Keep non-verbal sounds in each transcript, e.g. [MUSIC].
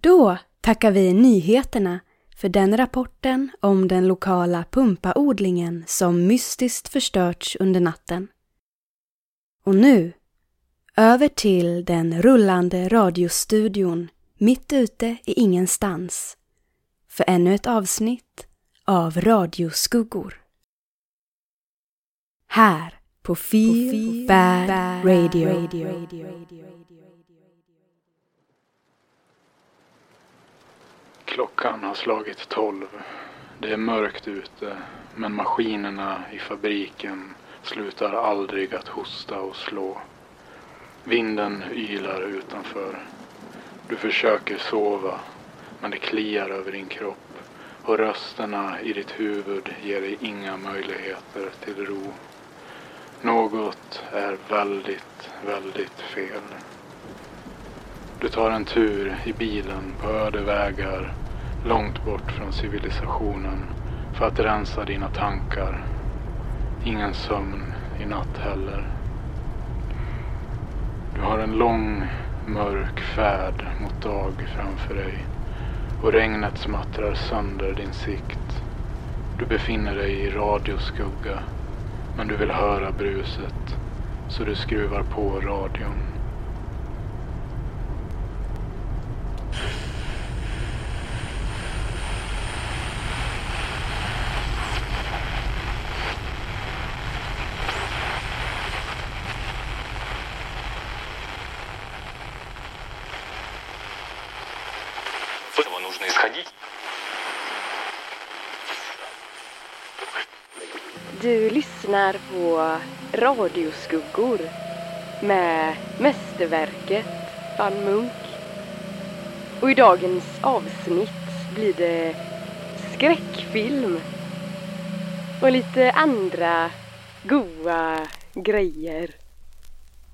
Då tackar vi nyheterna för den rapporten om den lokala pumpaodlingen som mystiskt förstörts under natten. Och nu, över till den rullande radiostudion mitt ute i ingenstans för ännu ett avsnitt av Radioskuggor. Här på Feel, Feel Bad, Bad Radio. Radio. Klockan har slagit tolv. Det är mörkt ute, men maskinerna i fabriken slutar aldrig att hosta och slå. Vinden ylar utanför. Du försöker sova, men det kliar över din kropp och rösterna i ditt huvud ger dig inga möjligheter till ro. Något är väldigt, väldigt fel. Du tar en tur i bilen på öde vägar långt bort från civilisationen för att rensa dina tankar. Ingen sömn i natt heller. Du har en lång, mörk färd mot dag framför dig och regnet smattrar sönder din sikt. Du befinner dig i radioskugga men du vill höra bruset så du skruvar på radion. Du lyssnar på Radioskuggor med mästerverket van Munk. Och i dagens avsnitt blir det skräckfilm och lite andra goa grejer.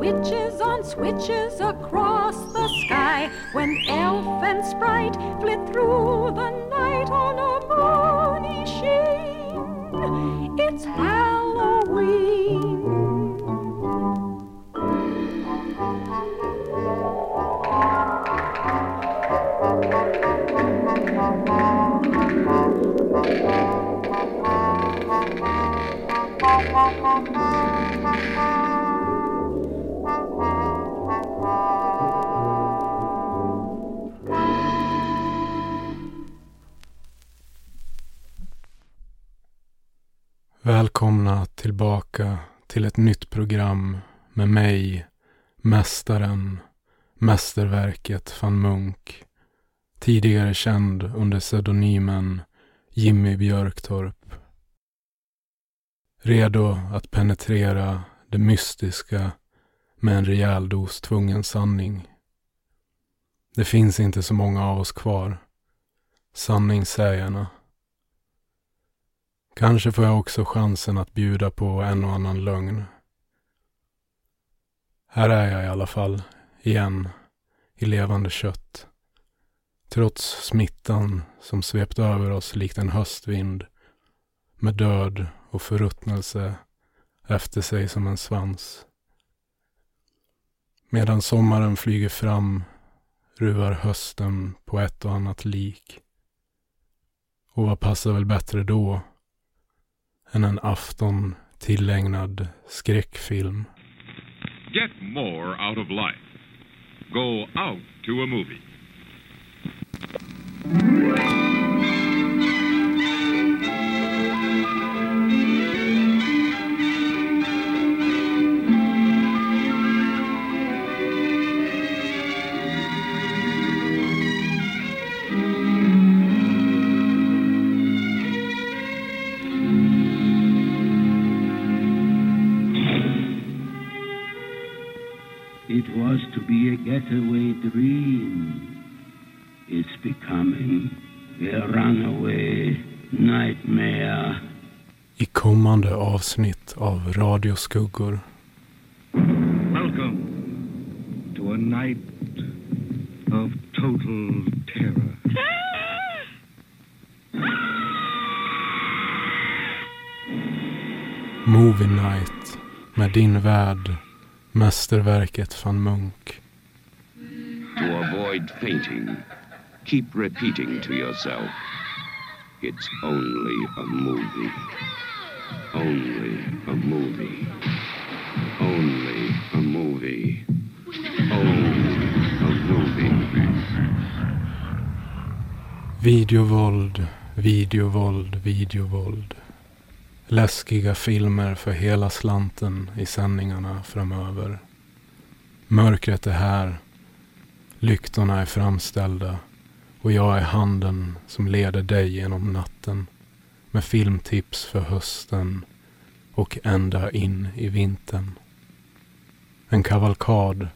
witches on switches across the sky when elf and sprite flit through the night on a moony sheen. It's Halloween. [LAUGHS] Välkomna tillbaka till ett nytt program med mig, Mästaren, Mästerverket van Munk. Tidigare känd under pseudonymen Jimmy Björktorp. Redo att penetrera det mystiska med en rejäl dos tvungen sanning. Det finns inte så många av oss kvar. Sanningssägarna. Kanske får jag också chansen att bjuda på en och annan lögn. Här är jag i alla fall, igen, i levande kött. Trots smittan som svept över oss likt en höstvind med död och förruttnelse efter sig som en svans. Medan sommaren flyger fram ruvar hösten på ett och annat lik. Och vad passar väl bättre då än en afton tillägnad skräckfilm. Get more out of life. Go out to a movie. Avsnitt av Radioskuggor. Welcome to a night of total terror. Movie Night med din värd, mästerverket van Munk. To avoid fainting, keep repeating to yourself, it's only a movie. Only a movie. Only a movie. Only a movie. Videovåld, videovåld, videovåld. Läskiga filmer för hela slanten i sändningarna framöver. Mörkret är här. Lyktorna är framställda. Och jag är handen som leder dig genom natten. Med filmtips för hösten och ända in i vintern. En kavalkad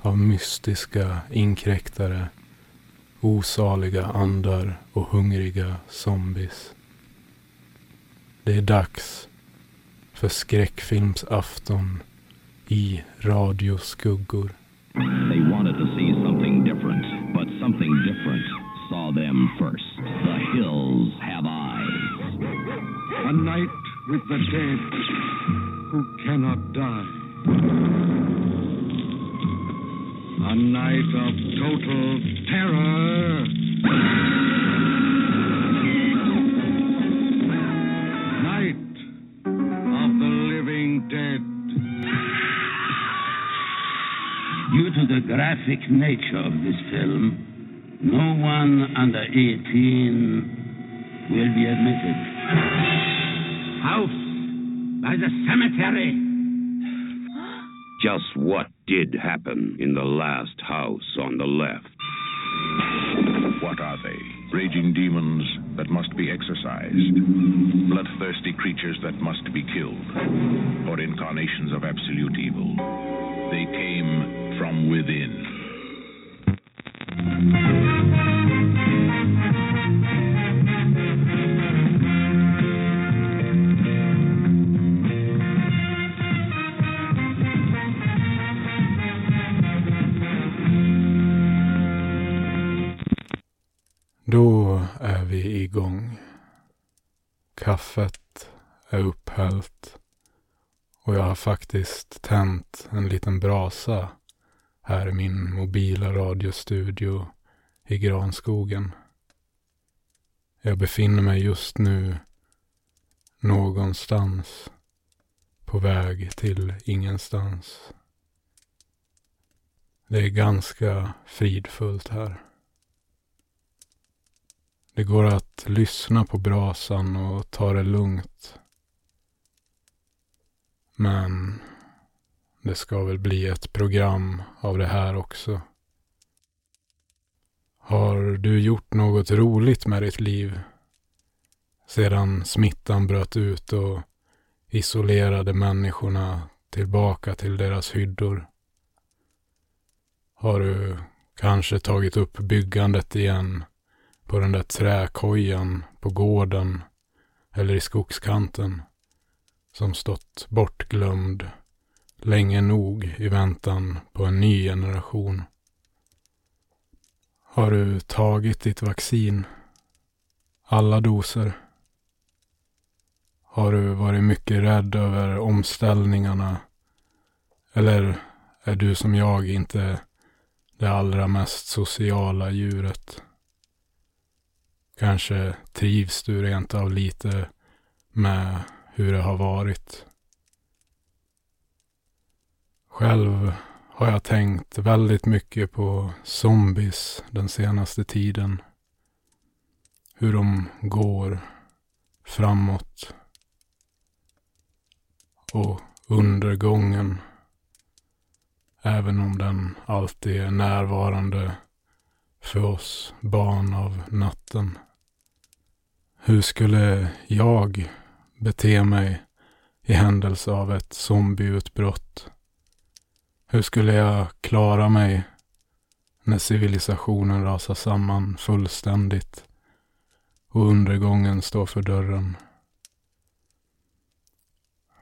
av mystiska inkräktare, osaliga andar och hungriga zombies. Det är dags för skräckfilmsafton i radioskuggor. A night with the dead who cannot die. A night of total terror. Night of the living dead. Due to the graphic nature of this film, no one under 18 will be admitted. House by the cemetery. Just what did happen in the last house on the left? What are they? Raging demons that must be exorcised, bloodthirsty creatures that must be killed, or incarnations of absolute evil. They came from within. Då är vi igång. Kaffet är upphällt och jag har faktiskt tänt en liten brasa här i min mobila radiostudio i granskogen. Jag befinner mig just nu någonstans på väg till ingenstans. Det är ganska fridfullt här. Det går att lyssna på brasan och ta det lugnt. Men det ska väl bli ett program av det här också. Har du gjort något roligt med ditt liv? Sedan smittan bröt ut och isolerade människorna tillbaka till deras hyddor. Har du kanske tagit upp byggandet igen på den där träkojan på gården eller i skogskanten som stått bortglömd länge nog i väntan på en ny generation. Har du tagit ditt vaccin? Alla doser? Har du varit mycket rädd över omställningarna? Eller är du som jag inte det allra mest sociala djuret? Kanske trivs du rent av lite med hur det har varit. Själv har jag tänkt väldigt mycket på zombies den senaste tiden. Hur de går framåt och undergången. Även om den alltid är närvarande för oss barn av natten. Hur skulle jag bete mig i händelse av ett zombieutbrott? Hur skulle jag klara mig när civilisationen rasar samman fullständigt och undergången står för dörren?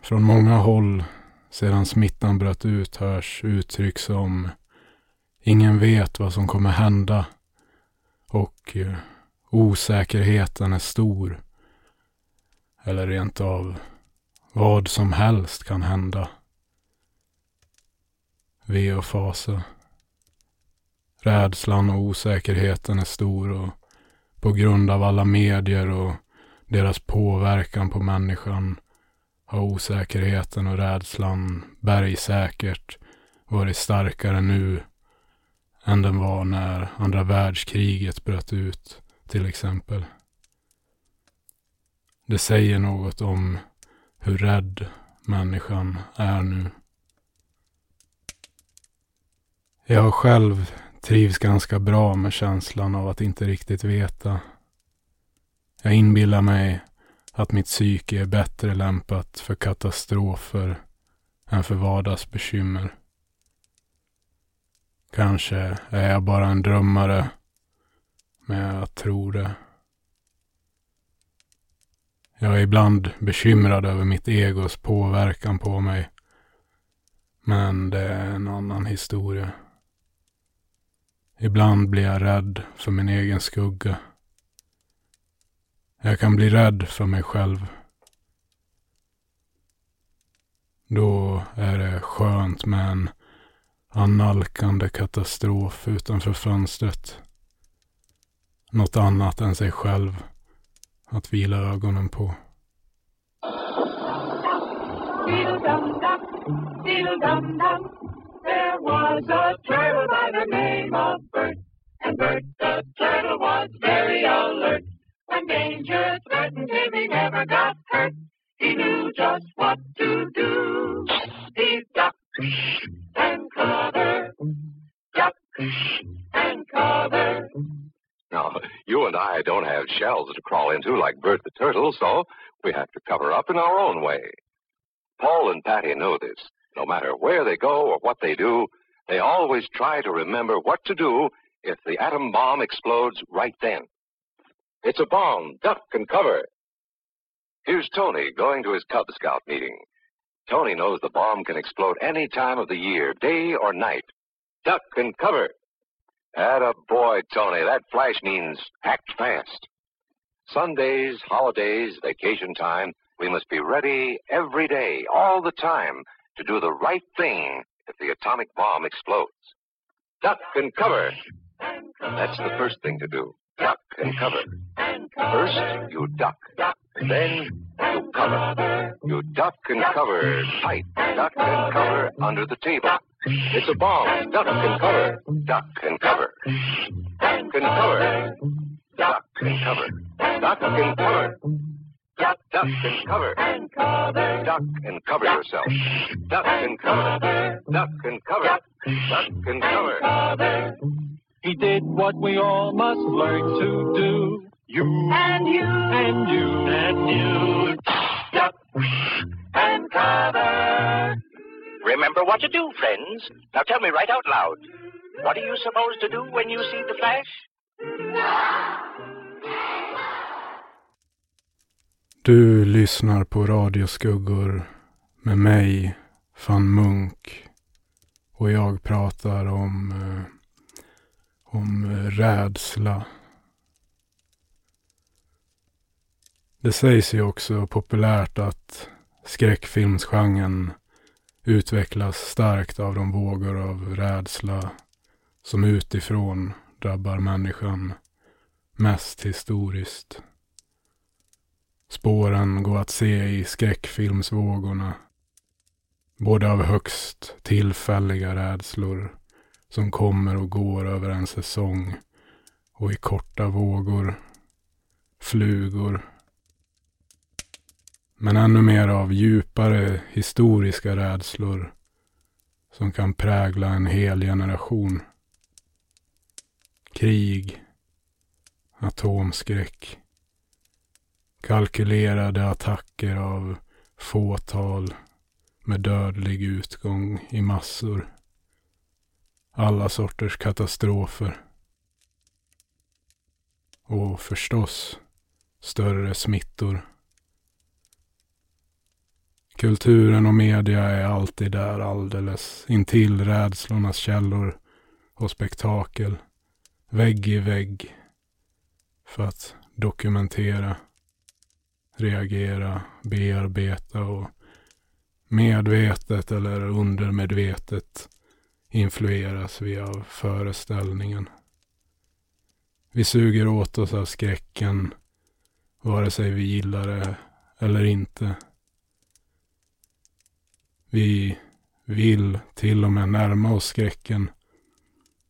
Från många håll sedan smittan bröt ut hörs uttryck som Ingen vet vad som kommer hända och eh, osäkerheten är stor. Eller rent av vad som helst kan hända. Ve och fasa. Rädslan och osäkerheten är stor och på grund av alla medier och deras påverkan på människan har osäkerheten och rädslan bergsäkert varit starkare nu än den var när andra världskriget bröt ut till exempel. Det säger något om hur rädd människan är nu. Jag själv trivs ganska bra med känslan av att inte riktigt veta. Jag inbillar mig att mitt psyke är bättre lämpat för katastrofer än för vardagsbekymmer. Kanske är jag bara en drömmare, men jag tror det. Jag är ibland bekymrad över mitt egos påverkan på mig. Men det är en annan historia. Ibland blir jag rädd för min egen skugga. Jag kan bli rädd för mig själv. Då är det skönt med en annalkande katastrof utanför fönstret. Något annat än sig själv att vila ögonen på. There was a turtle by the name of Bert, and Bert the turtle was very alert. When danger threatened him, he never got hurt. He knew just what to do. He ducked and covered, ducked and covered. Now, you and I don't have shells to crawl into like Bert the Turtle, so we have to cover up in our own way. Paul and Patty know this. No matter where they go or what they do, they always try to remember what to do if the atom bomb explodes right then. It's a bomb. Duck and cover. Here's Tony going to his Cub Scout meeting. Tony knows the bomb can explode any time of the year, day or night. Duck and cover. Atta boy, Tony. That flash means act fast. Sundays, holidays, vacation time, we must be ready every day, all the time, to do the right thing if the atomic bomb explodes. Duck and cover. That's the first thing to do. Duck and cover. First, you duck. Then, you cover. You duck and cover tight. Duck and cover under the table. It's a bomb. Duck and cover. Duck and cover. Duck and cover. Duck and cover. Duck and cover. Duck, duck and cover. Duck and cover yourself. Duck and cover. Duck and cover. Duck and cover. He did what we all must learn to do. You And you and you and you. duck and cover. Remember what to do, friends. Now tell me right out loud. What are you supposed to do when you see the flash? Du lyssnar på Radioskuggor med mig, van Munk. Och jag pratar om, eh, om rädsla. Det sägs ju också populärt att skräckfilmsgenren utvecklas starkt av de vågor av rädsla som utifrån drabbar människan mest historiskt. Spåren går att se i skräckfilmsvågorna. Både av högst tillfälliga rädslor som kommer och går över en säsong och i korta vågor, flugor. Men ännu mer av djupare historiska rädslor som kan prägla en hel generation. Krig, atomskräck, kalkylerade attacker av fåtal med dödlig utgång i massor. Alla sorters katastrofer. Och förstås större smittor. Kulturen och media är alltid där alldeles intill rädslornas källor och spektakel. Vägg i vägg. För att dokumentera, reagera, bearbeta och medvetet eller undermedvetet influeras vi av föreställningen. Vi suger åt oss av skräcken, vare sig vi gillar det eller inte. Vi vill till och med närma oss skräcken,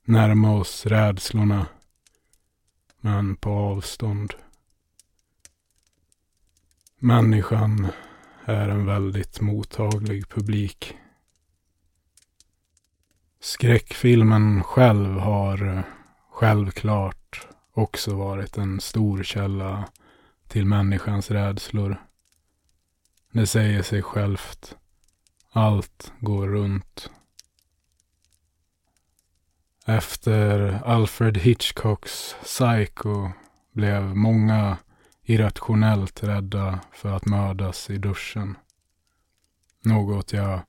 närma oss rädslorna, men på avstånd. Människan är en väldigt mottaglig publik. Skräckfilmen själv har självklart också varit en stor källa till människans rädslor. Det säger sig självt. Allt går runt. Efter Alfred Hitchcocks Psycho blev många irrationellt rädda för att mördas i duschen. Något jag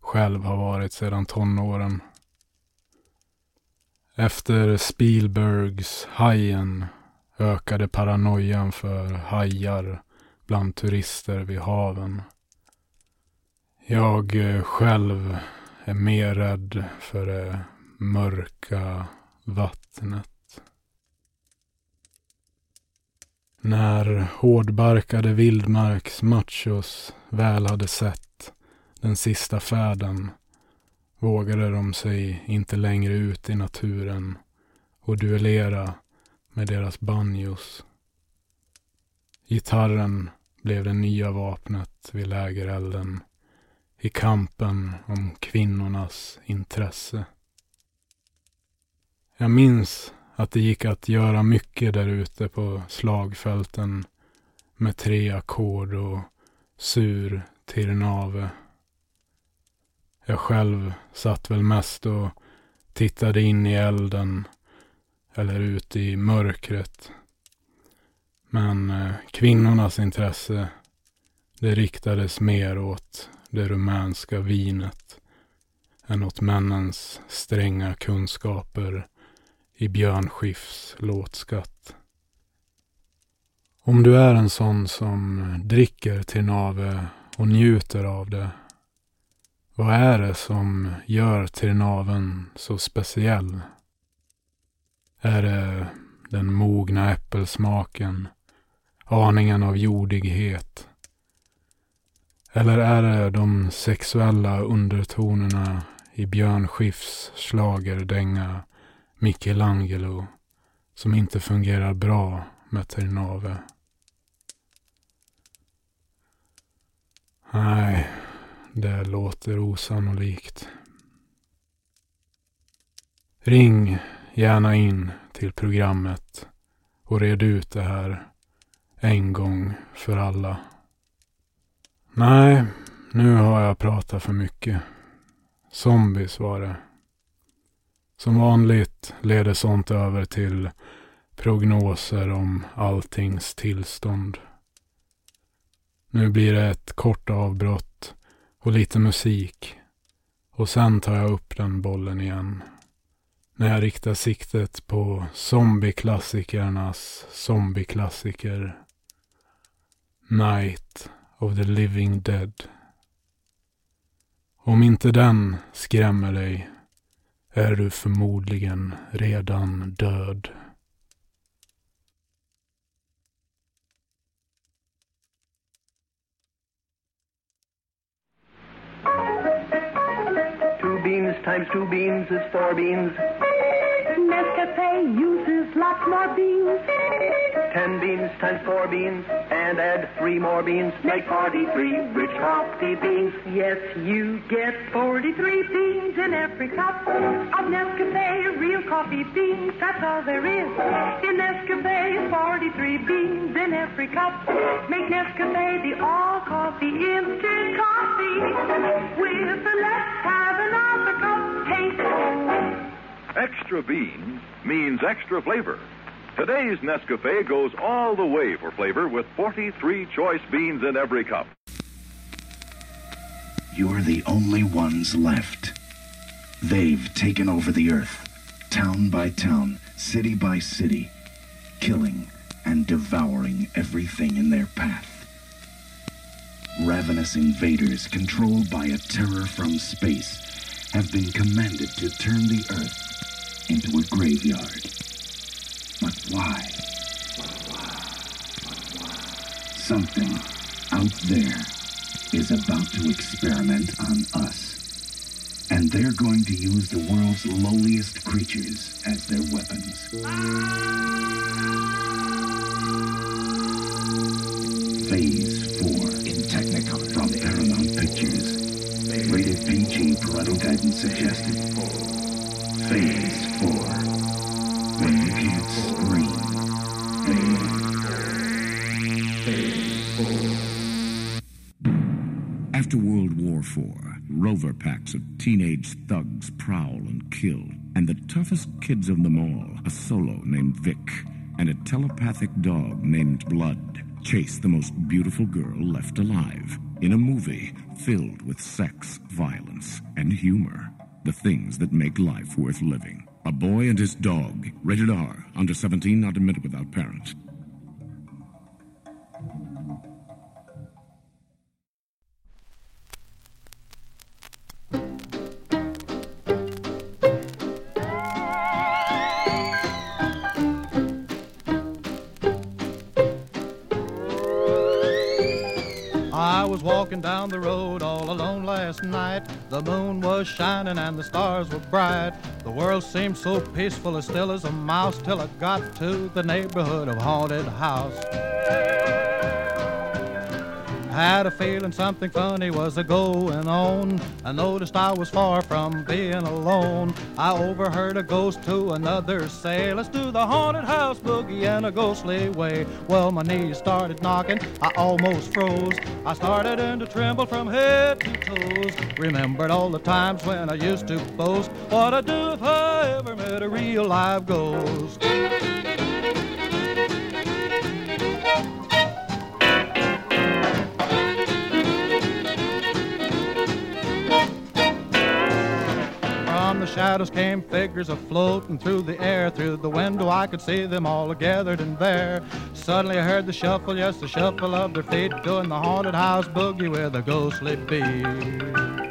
själv har varit sedan tonåren. Efter Spielbergs Hajen ökade paranoian för hajar bland turister vid haven. Jag eh, själv är mer rädd för det mörka vattnet. När hårdbarkade vildmarksmachos väl hade sett den sista färden vågade de sig inte längre ut i naturen och duellera med deras banjos. Gitarren blev det nya vapnet vid lägerelden i kampen om kvinnornas intresse. Jag minns att det gick att göra mycket där ute på slagfälten med tre ackord och sur tirnave. Jag själv satt väl mest och tittade in i elden eller ut i mörkret. Men eh, kvinnornas intresse det riktades mer åt det rumänska vinet än åt männens stränga kunskaper i Björn Skifs låtskatt. Om du är en sån som dricker till nave och njuter av det, vad är det som gör Trinaven så speciell? Är det den mogna äppelsmaken, aningen av jordighet? Eller är det de sexuella undertonerna i Björn Skifs schlagerdänga Michelangelo som inte fungerar bra med Ternave. Nej, det låter osannolikt. Ring gärna in till programmet och red ut det här en gång för alla. Nej, nu har jag pratat för mycket. Zombies var det. Som vanligt leder sånt över till prognoser om alltings tillstånd. Nu blir det ett kort avbrott och lite musik och sen tar jag upp den bollen igen. När jag riktar siktet på zombieklassikernas zombieklassiker Night of the Living Dead. Om inte den skrämmer dig är du förmodligen redan död. Two beans times two beans is four beans. Nescafe uses lots more beans. Ten beans times four beans and add three more beans make 43 rich coffee beans. Yes, you get 43 beans in every cup of Nescafe real coffee beans. That's all there is in Nescafe. 43 beans in every cup make Nescafe the all coffee instant coffee with the let's have another cup taste. Extra beans means extra flavor. Today's Nescafe goes all the way for flavor with 43 choice beans in every cup. You're the only ones left. They've taken over the earth, town by town, city by city, killing and devouring everything in their path. Ravenous invaders controlled by a terror from space have been commanded to turn the earth into a graveyard. But why? Something out there is about to experiment on us. And they're going to use the world's lowliest creatures as their weapons. Phase 4 in Technicolor from Paramount Pictures. Rated PG parental guidance suggested. Phase 4. 4-4. Rover packs of teenage thugs prowl and kill. And the toughest kids of them all, a solo named Vic and a telepathic dog named Blood, chase the most beautiful girl left alive in a movie filled with sex, violence, and humor. The things that make life worth living. A Boy and His Dog. Rated R. Under 17, not admitted without parent. The moon was shining and the stars were bright. The world seemed so peaceful, as still as a mouse, till I got to the neighborhood of Haunted House. Had a feeling something funny was a going on. I noticed I was far from being alone. I overheard a ghost to another say, Let's do the haunted house boogie in a ghostly way. Well, my knees started knocking, I almost froze. I started in to tremble from head to toes. Remembered all the times when I used to boast what I'd do if I ever met a real live ghost. The shadows came figures afloat and through the air. Through the window I could see them all gathered in there. Suddenly I heard the shuffle, yes, the shuffle of their feet, doing the haunted house boogie with a ghostly beat.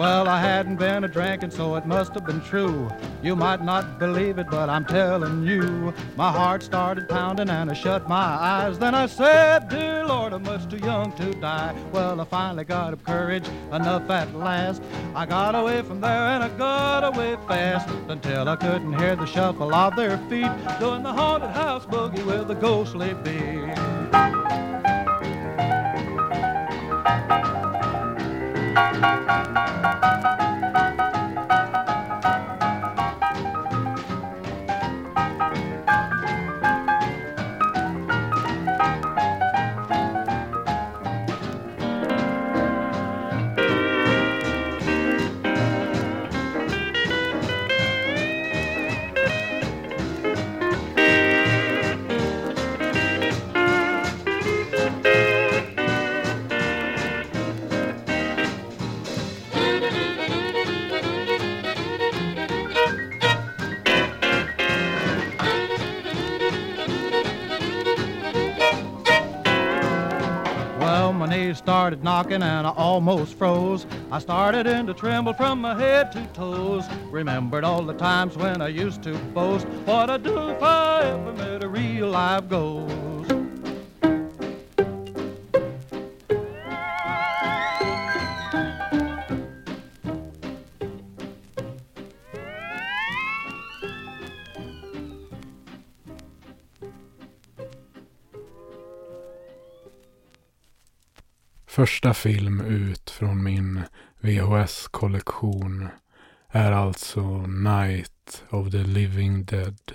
Well, I hadn't been a drinking, so it must have been true. You might not believe it, but I'm telling you. My heart started pounding and I shut my eyes. Then I said, Dear Lord, I'm much too young to die. Well, I finally got up courage enough at last. I got away from there and I got away fast until I couldn't hear the shuffle of their feet doing the haunted house boogie with a ghostly beat. Música started knocking and I almost froze. I started in to tremble from my head to toes. Remembered all the times when I used to boast what I'd do if I ever met a real live ghost. Första film ut från min VHS-kollektion är alltså Night of the Living Dead.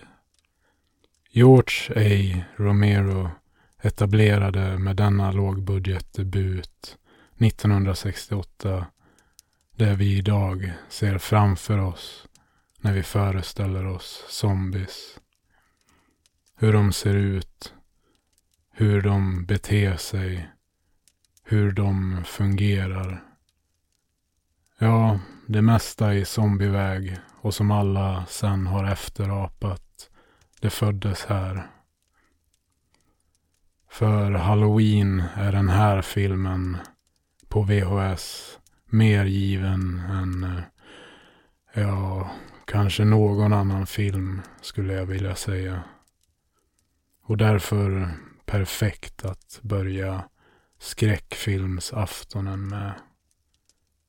George A. Romero etablerade med denna lågbudgetdebut 1968 det vi idag ser framför oss när vi föreställer oss zombies. Hur de ser ut, hur de beter sig, hur de fungerar. Ja, det mesta i zombieväg och som alla sen har efterapat, det föddes här. För Halloween är den här filmen på VHS mer given än, eh, ja, kanske någon annan film skulle jag vilja säga. Och därför perfekt att börja skräckfilmsaftonen med.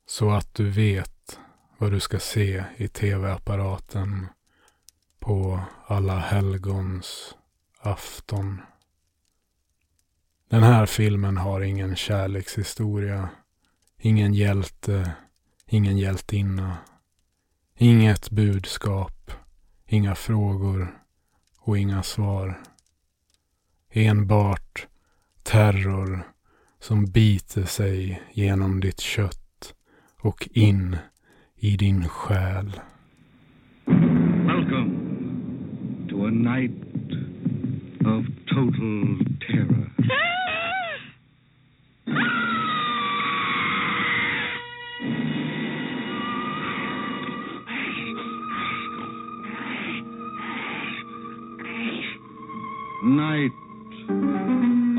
Så att du vet vad du ska se i tv-apparaten på alla helgons afton. Den här filmen har ingen kärlekshistoria, ingen hjälte, ingen hjältinna, inget budskap, inga frågor och inga svar. Enbart terror som biter sig genom ditt kött och in i din själ. Welcome to a night of total terror. Night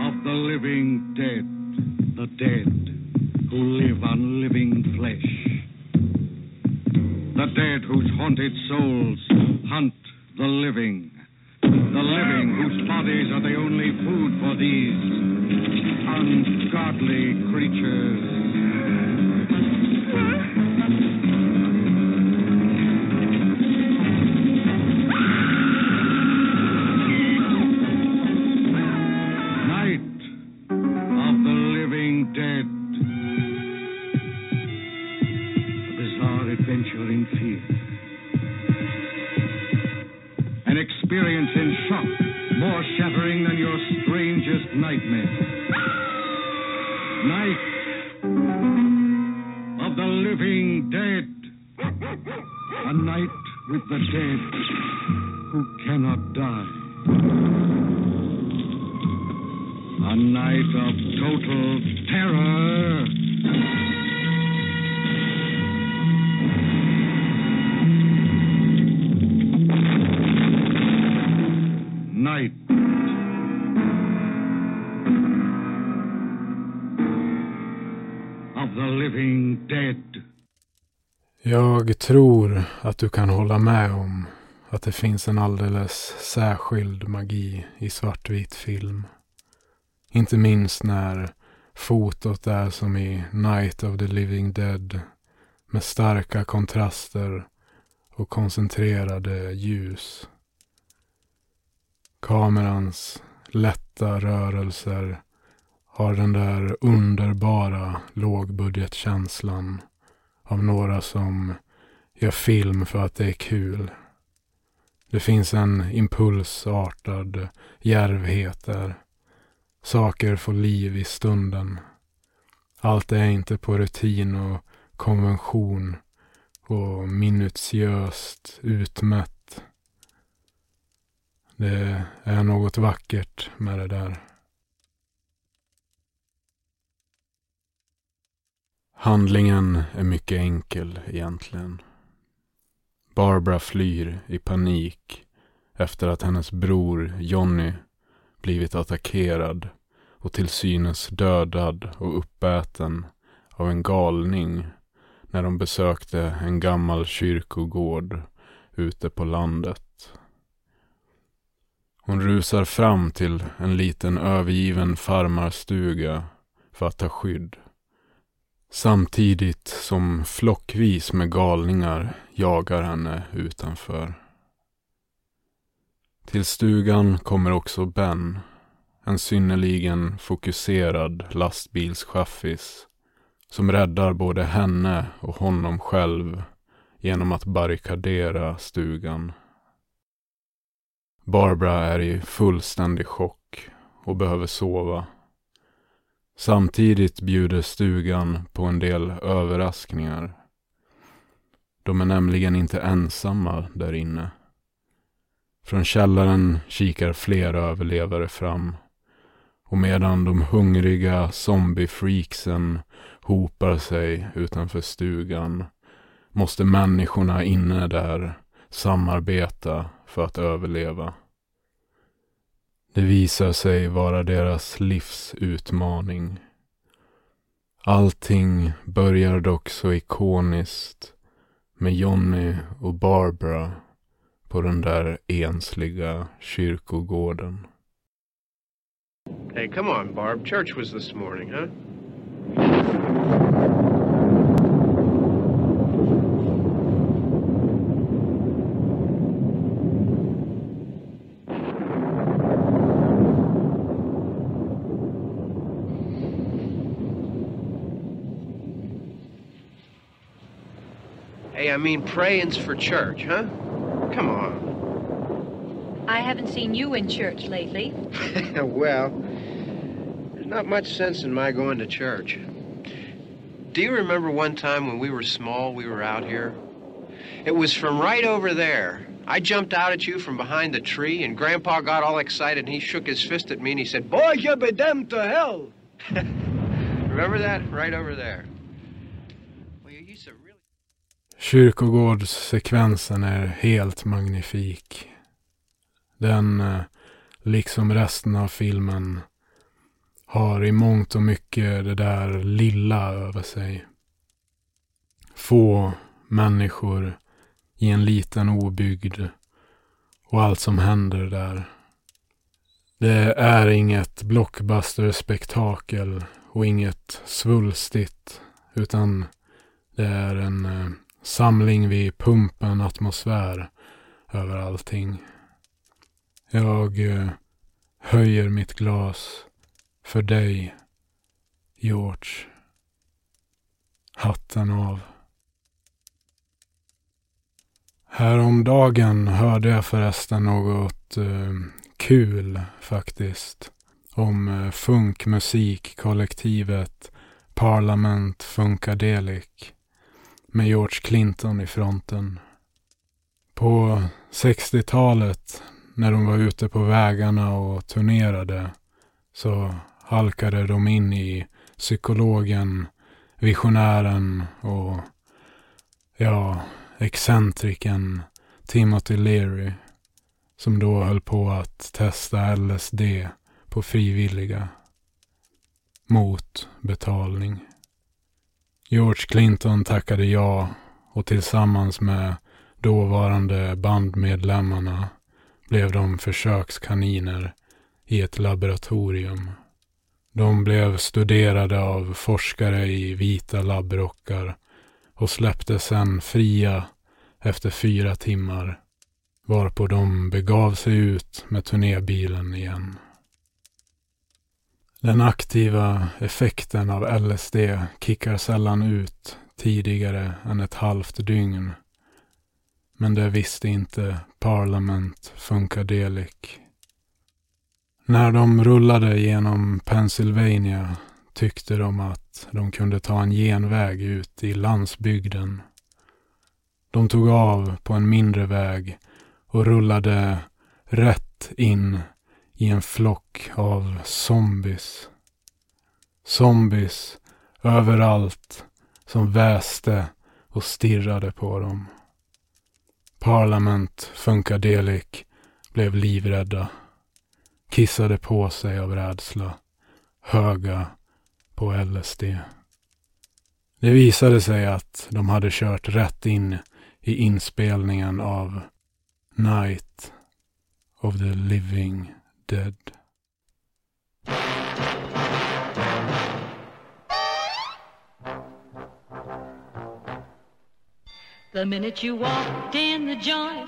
of the living dead, the dead who live on living flesh. The dead whose haunted souls hunt the living. The living whose bodies are the only food for these ungodly creatures. Experience in shock more shattering than your strangest nightmare. Night of the living dead. A night with the dead who cannot die. A night of total terror. Night. Of the living dead. Jag tror att du kan hålla med om att det finns en alldeles särskild magi i svartvit film. Inte minst när fotot är som i Night of the Living Dead med starka kontraster och koncentrerade ljus. Kamerans lätta rörelser har den där underbara lågbudgetkänslan av några som gör film för att det är kul. Det finns en impulsartad djärvhet där. Saker får liv i stunden. Allt är inte på rutin och konvention och minutiöst utmätt. Det är något vackert med det där. Handlingen är mycket enkel egentligen. Barbara flyr i panik efter att hennes bror Johnny blivit attackerad och till synes dödad och uppäten av en galning när de besökte en gammal kyrkogård ute på landet. Hon rusar fram till en liten övergiven farmarstuga för att ta skydd. Samtidigt som flockvis med galningar jagar henne utanför. Till stugan kommer också Ben, en synnerligen fokuserad lastbilschaffis som räddar både henne och honom själv genom att barrikadera stugan. Barbara är i fullständig chock och behöver sova. Samtidigt bjuder stugan på en del överraskningar. De är nämligen inte ensamma där inne. Från källaren kikar flera överlevare fram Och medan de hungriga zombiefreaksen hopar sig utanför stugan måste människorna inne där samarbeta för att överleva. Det visar sig vara deras livsutmaning. Allting börjar dock så ikoniskt med Johnny och Barbara på den där ensliga kyrkogården. Hey, come on, Barb. Church was this morning, huh? I mean, praying's for church, huh? Come on. I haven't seen you in church lately. [LAUGHS] well, there's not much sense in my going to church. Do you remember one time when we were small, we were out here? It was from right over there. I jumped out at you from behind the tree, and Grandpa got all excited, and he shook his fist at me, and he said, Boy, you be damned to hell! [LAUGHS] remember that? Right over there. Kyrkogårdssekvensen är helt magnifik. Den, eh, liksom resten av filmen, har i mångt och mycket det där lilla över sig. Få människor i en liten obygd och allt som händer där. Det är inget blockbuster-spektakel och inget svulstigt utan det är en eh, samling vid pumpen atmosfär över allting. Jag eh, höjer mitt glas för dig, George. Hatten av. Häromdagen hörde jag förresten något eh, kul faktiskt. Om eh, funkmusikkollektivet Parliament Funkadelic. Med George Clinton i fronten. På 60-talet när de var ute på vägarna och turnerade så halkade de in i psykologen, visionären och ja, excentriken Timothy Leary som då höll på att testa LSD på frivilliga mot betalning. George Clinton tackade ja och tillsammans med dåvarande bandmedlemmarna blev de försökskaniner i ett laboratorium. De blev studerade av forskare i vita labbrockar och släpptes sen fria efter fyra timmar varpå de begav sig ut med turnébilen igen. Den aktiva effekten av LSD kickar sällan ut tidigare än ett halvt dygn. Men det visste inte Parliament Funkadelic. När de rullade genom Pennsylvania tyckte de att de kunde ta en genväg ut i landsbygden. De tog av på en mindre väg och rullade rätt in i en flock av zombies. Zombies överallt som väste och stirrade på dem. Parliament Funkadelic blev livrädda. Kissade på sig av rädsla. Höga på LSD. Det visade sig att de hade kört rätt in i inspelningen av Night of the Living Dead. The minute you walked in the joint,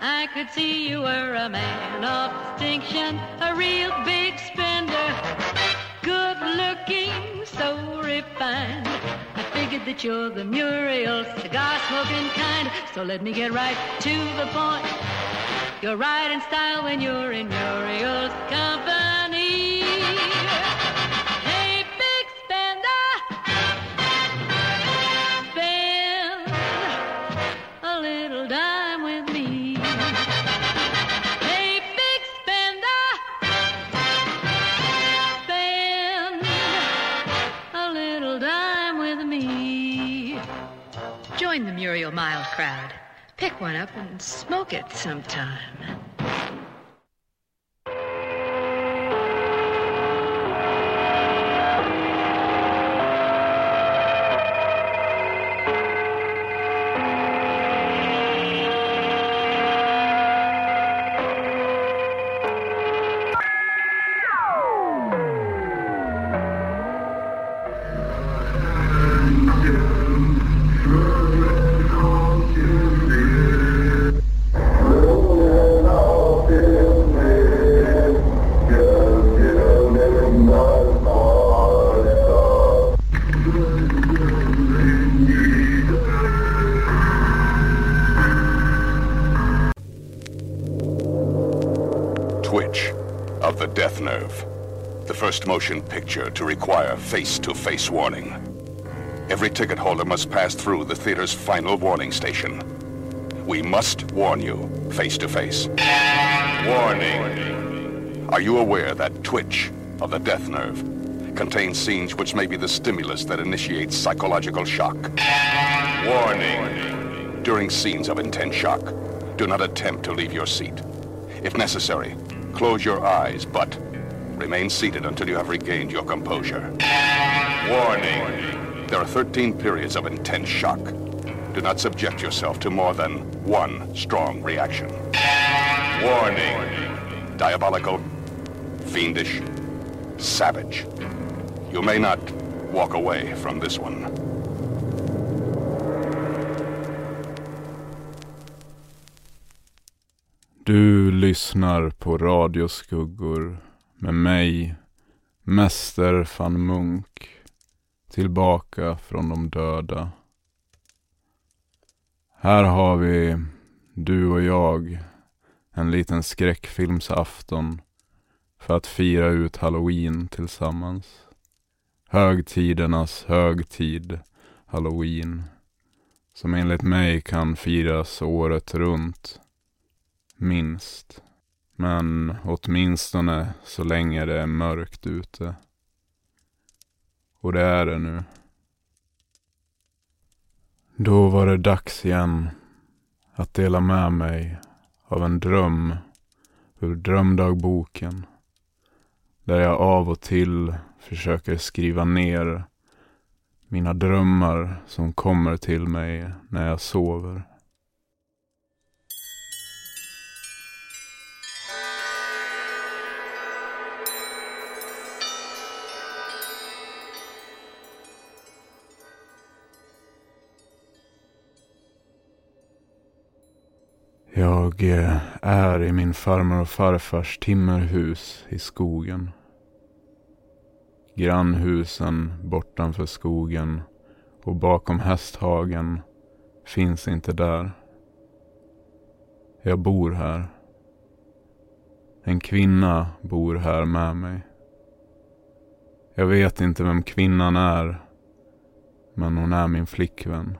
I could see you were a man of distinction, a real big spender, good looking, so refined. I figured that you're the Muriel cigar smoking kind, so let me get right to the point. You're right in style when you're in Muriel's company. Hey, big spender, spend a little dime with me. Hey, big spender, spend a little dime with me. Join the Muriel Mild crowd. Pick one up and smoke it sometime. First motion picture to require face-to-face warning. Every ticket holder must pass through the theater's final warning station. We must warn you face-to-face. Warning. Are you aware that Twitch of the Death Nerve contains scenes which may be the stimulus that initiates psychological shock? Warning. During scenes of intense shock, do not attempt to leave your seat. If necessary, close your eyes, but remain seated until you have regained your composure. Warning! There are 13 periods of intense shock. Do not subject yourself to more than one strong reaction. Warning! Diabolical, fiendish, savage. You may not walk away from this one. Du lyssnar på Radioskuggor med mig, Mäster van Munk, tillbaka från de döda. Här har vi, du och jag, en liten skräckfilmsafton för att fira ut halloween tillsammans. Högtidernas högtid, halloween, som enligt mig kan firas året runt minst. Men åtminstone så länge det är mörkt ute. Och det är det nu. Då var det dags igen att dela med mig av en dröm ur drömdagboken. Där jag av och till försöker skriva ner mina drömmar som kommer till mig när jag sover. Jag eh, är i min farmor och farfars timmerhus i skogen. Grannhusen bortanför skogen och bakom hästhagen finns inte där. Jag bor här. En kvinna bor här med mig. Jag vet inte vem kvinnan är, men hon är min flickvän.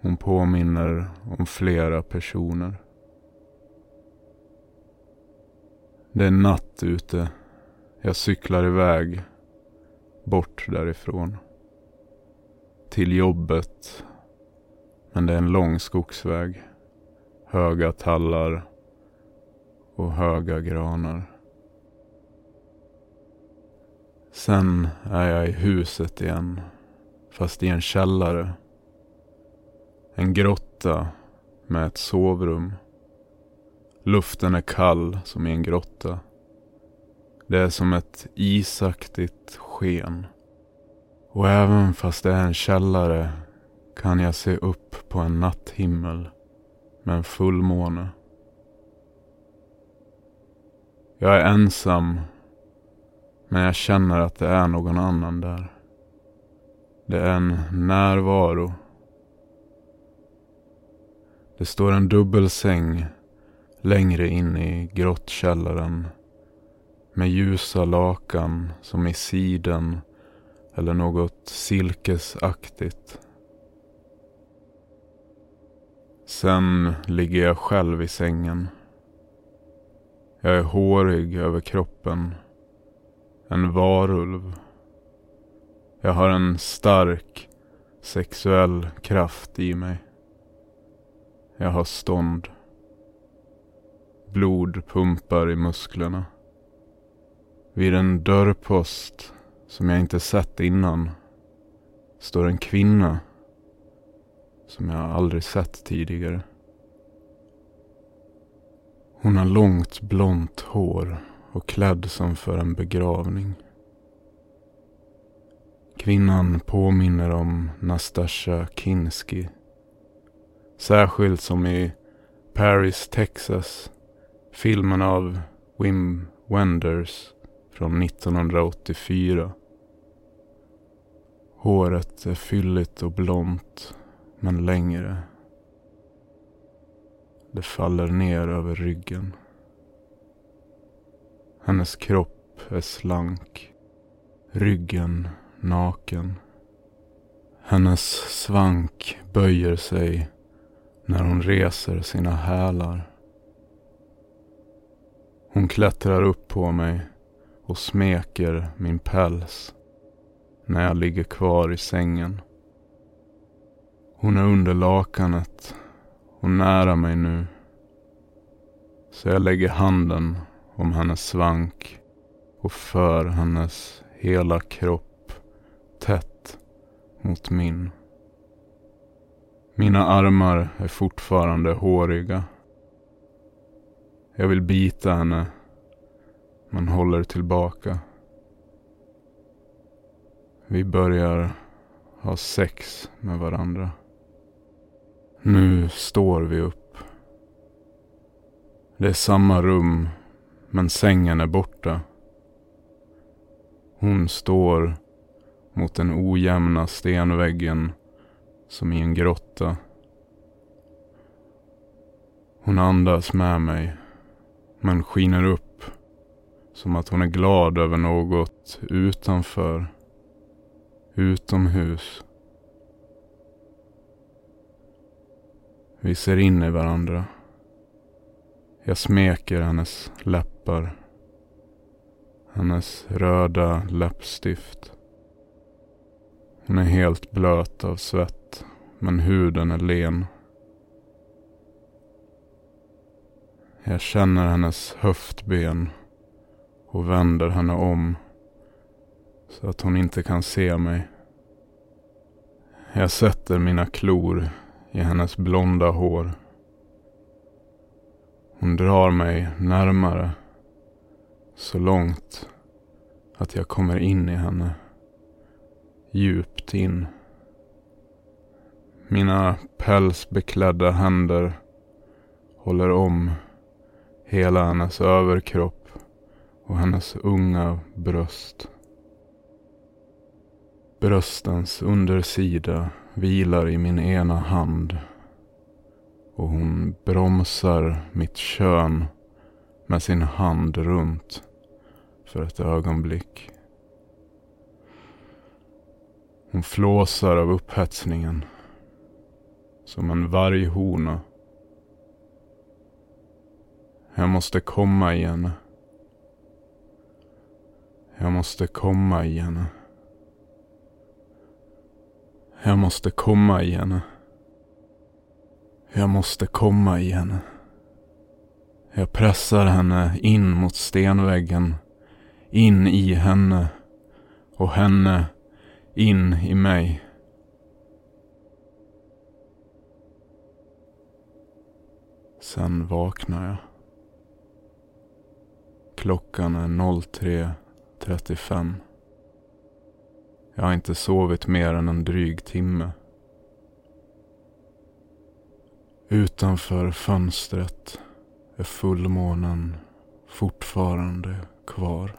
Hon påminner om flera personer. Det är natt ute. Jag cyklar iväg. Bort därifrån. Till jobbet. Men det är en lång skogsväg. Höga tallar. Och höga granar. Sen är jag i huset igen. Fast i en källare. En grotta med ett sovrum. Luften är kall som i en grotta. Det är som ett isaktigt sken. Och även fast det är en källare kan jag se upp på en natthimmel med en fullmåne. Jag är ensam men jag känner att det är någon annan där. Det är en närvaro det står en dubbelsäng längre in i grottkällaren med ljusa lakan som i siden eller något silkesaktigt. Sen ligger jag själv i sängen. Jag är hårig över kroppen. En varulv. Jag har en stark, sexuell kraft i mig. Jag har stånd. Blod pumpar i musklerna. Vid en dörrpost som jag inte sett innan står en kvinna som jag aldrig sett tidigare. Hon har långt blont hår och klädd som för en begravning. Kvinnan påminner om Nastasja Kinski. Särskilt som i Paris, Texas, filmen av Wim Wenders från 1984. Håret är fylligt och blont, men längre. Det faller ner över ryggen. Hennes kropp är slank. Ryggen naken. Hennes svank böjer sig när hon reser sina hälar. Hon klättrar upp på mig och smeker min päls när jag ligger kvar i sängen. Hon är under lakanet och nära mig nu. Så jag lägger handen om hennes svank och för hennes hela kropp tätt mot min. Mina armar är fortfarande håriga. Jag vill bita henne, men håller tillbaka. Vi börjar ha sex med varandra. Nu står vi upp. Det är samma rum, men sängen är borta. Hon står mot den ojämna stenväggen som i en grotta. Hon andas med mig, men skiner upp som att hon är glad över något utanför, utomhus. Vi ser in i varandra. Jag smeker hennes läppar. Hennes röda läppstift. Hon är helt blöt av svett, men huden är len. Jag känner hennes höftben och vänder henne om så att hon inte kan se mig. Jag sätter mina klor i hennes blonda hår. Hon drar mig närmare så långt att jag kommer in i henne. Djupt in. Mina pälsbeklädda händer håller om hela hennes överkropp och hennes unga bröst. Bröstens undersida vilar i min ena hand och hon bromsar mitt kön med sin hand runt för ett ögonblick. Hon flåsar av upphetsningen som en varghona. Jag måste komma i henne. Jag måste komma i henne. Jag måste komma i henne. Jag måste komma i henne. Jag pressar henne in mot stenväggen. In i henne. Och henne in i mig. Sen vaknar jag. Klockan är 03.35. Jag har inte sovit mer än en dryg timme. Utanför fönstret är fullmånen fortfarande kvar.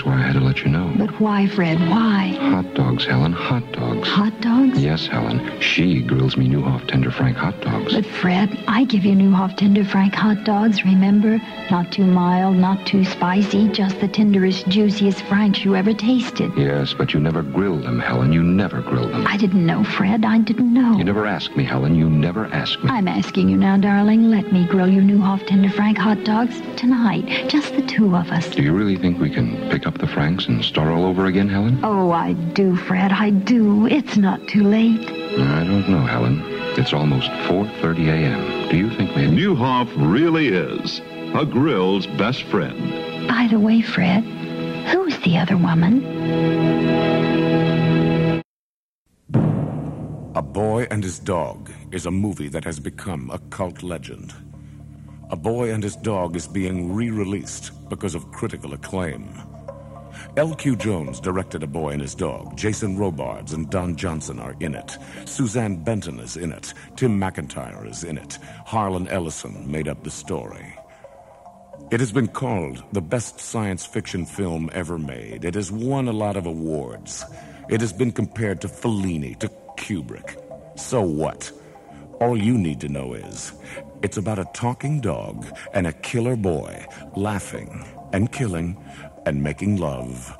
That's why I had to let you know. But why, Fred? Why? Hot dogs, Helen. Hot dogs. Hot dogs? Yes, Helen. She grills me Newhoff Tender Frank hot dogs. But Fred, I give you Newhoff Tender Frank hot dogs, remember? Not too mild, not too spicy, just the tenderest, juiciest Franks you ever tasted. Yes, but you never grilled them, Helen. You never grilled them. I didn't know, Fred. I didn't know. You never asked me, Helen. You never asked me. I'm asking you now, darling. Let me grill you Newhoff Tender Frank hot dogs tonight. Just the two of us. Do you really think we can pick up the Franks and start all over again, Helen? Oh, I do, Fred. I do. It's not too late. I don't know, Helen. It's almost 4.30 a.m. Do you think maybe... Newhoff really is a grill's best friend. By the way, Fred, who's the other woman? A Boy and His Dog is a movie that has become a cult legend. A Boy and His Dog is being re released because of critical acclaim. L.Q. Jones directed A Boy and His Dog. Jason Robards and Don Johnson are in it. Suzanne Benton is in it. Tim McIntyre is in it. Harlan Ellison made up the story. It has been called the best science fiction film ever made. It has won a lot of awards. It has been compared to Fellini, to Kubrick. So what? All you need to know is it's about a talking dog and a killer boy laughing and killing and making love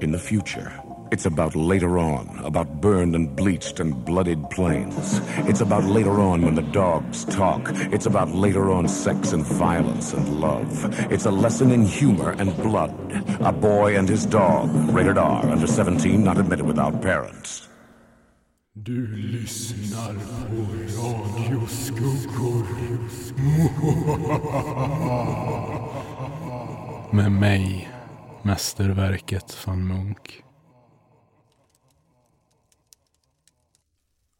in the future. It's about later on, about burned and bleached and blooded plains. It's about later on when the dogs talk. It's about later on sex and violence and love. It's a lesson in humor and blood. A boy and his dog. Rated R. Under 17, not admitted without parents. Du lyssnar på Radioskuggor. [LAUGHS] Med mig, mästerverket van Munk.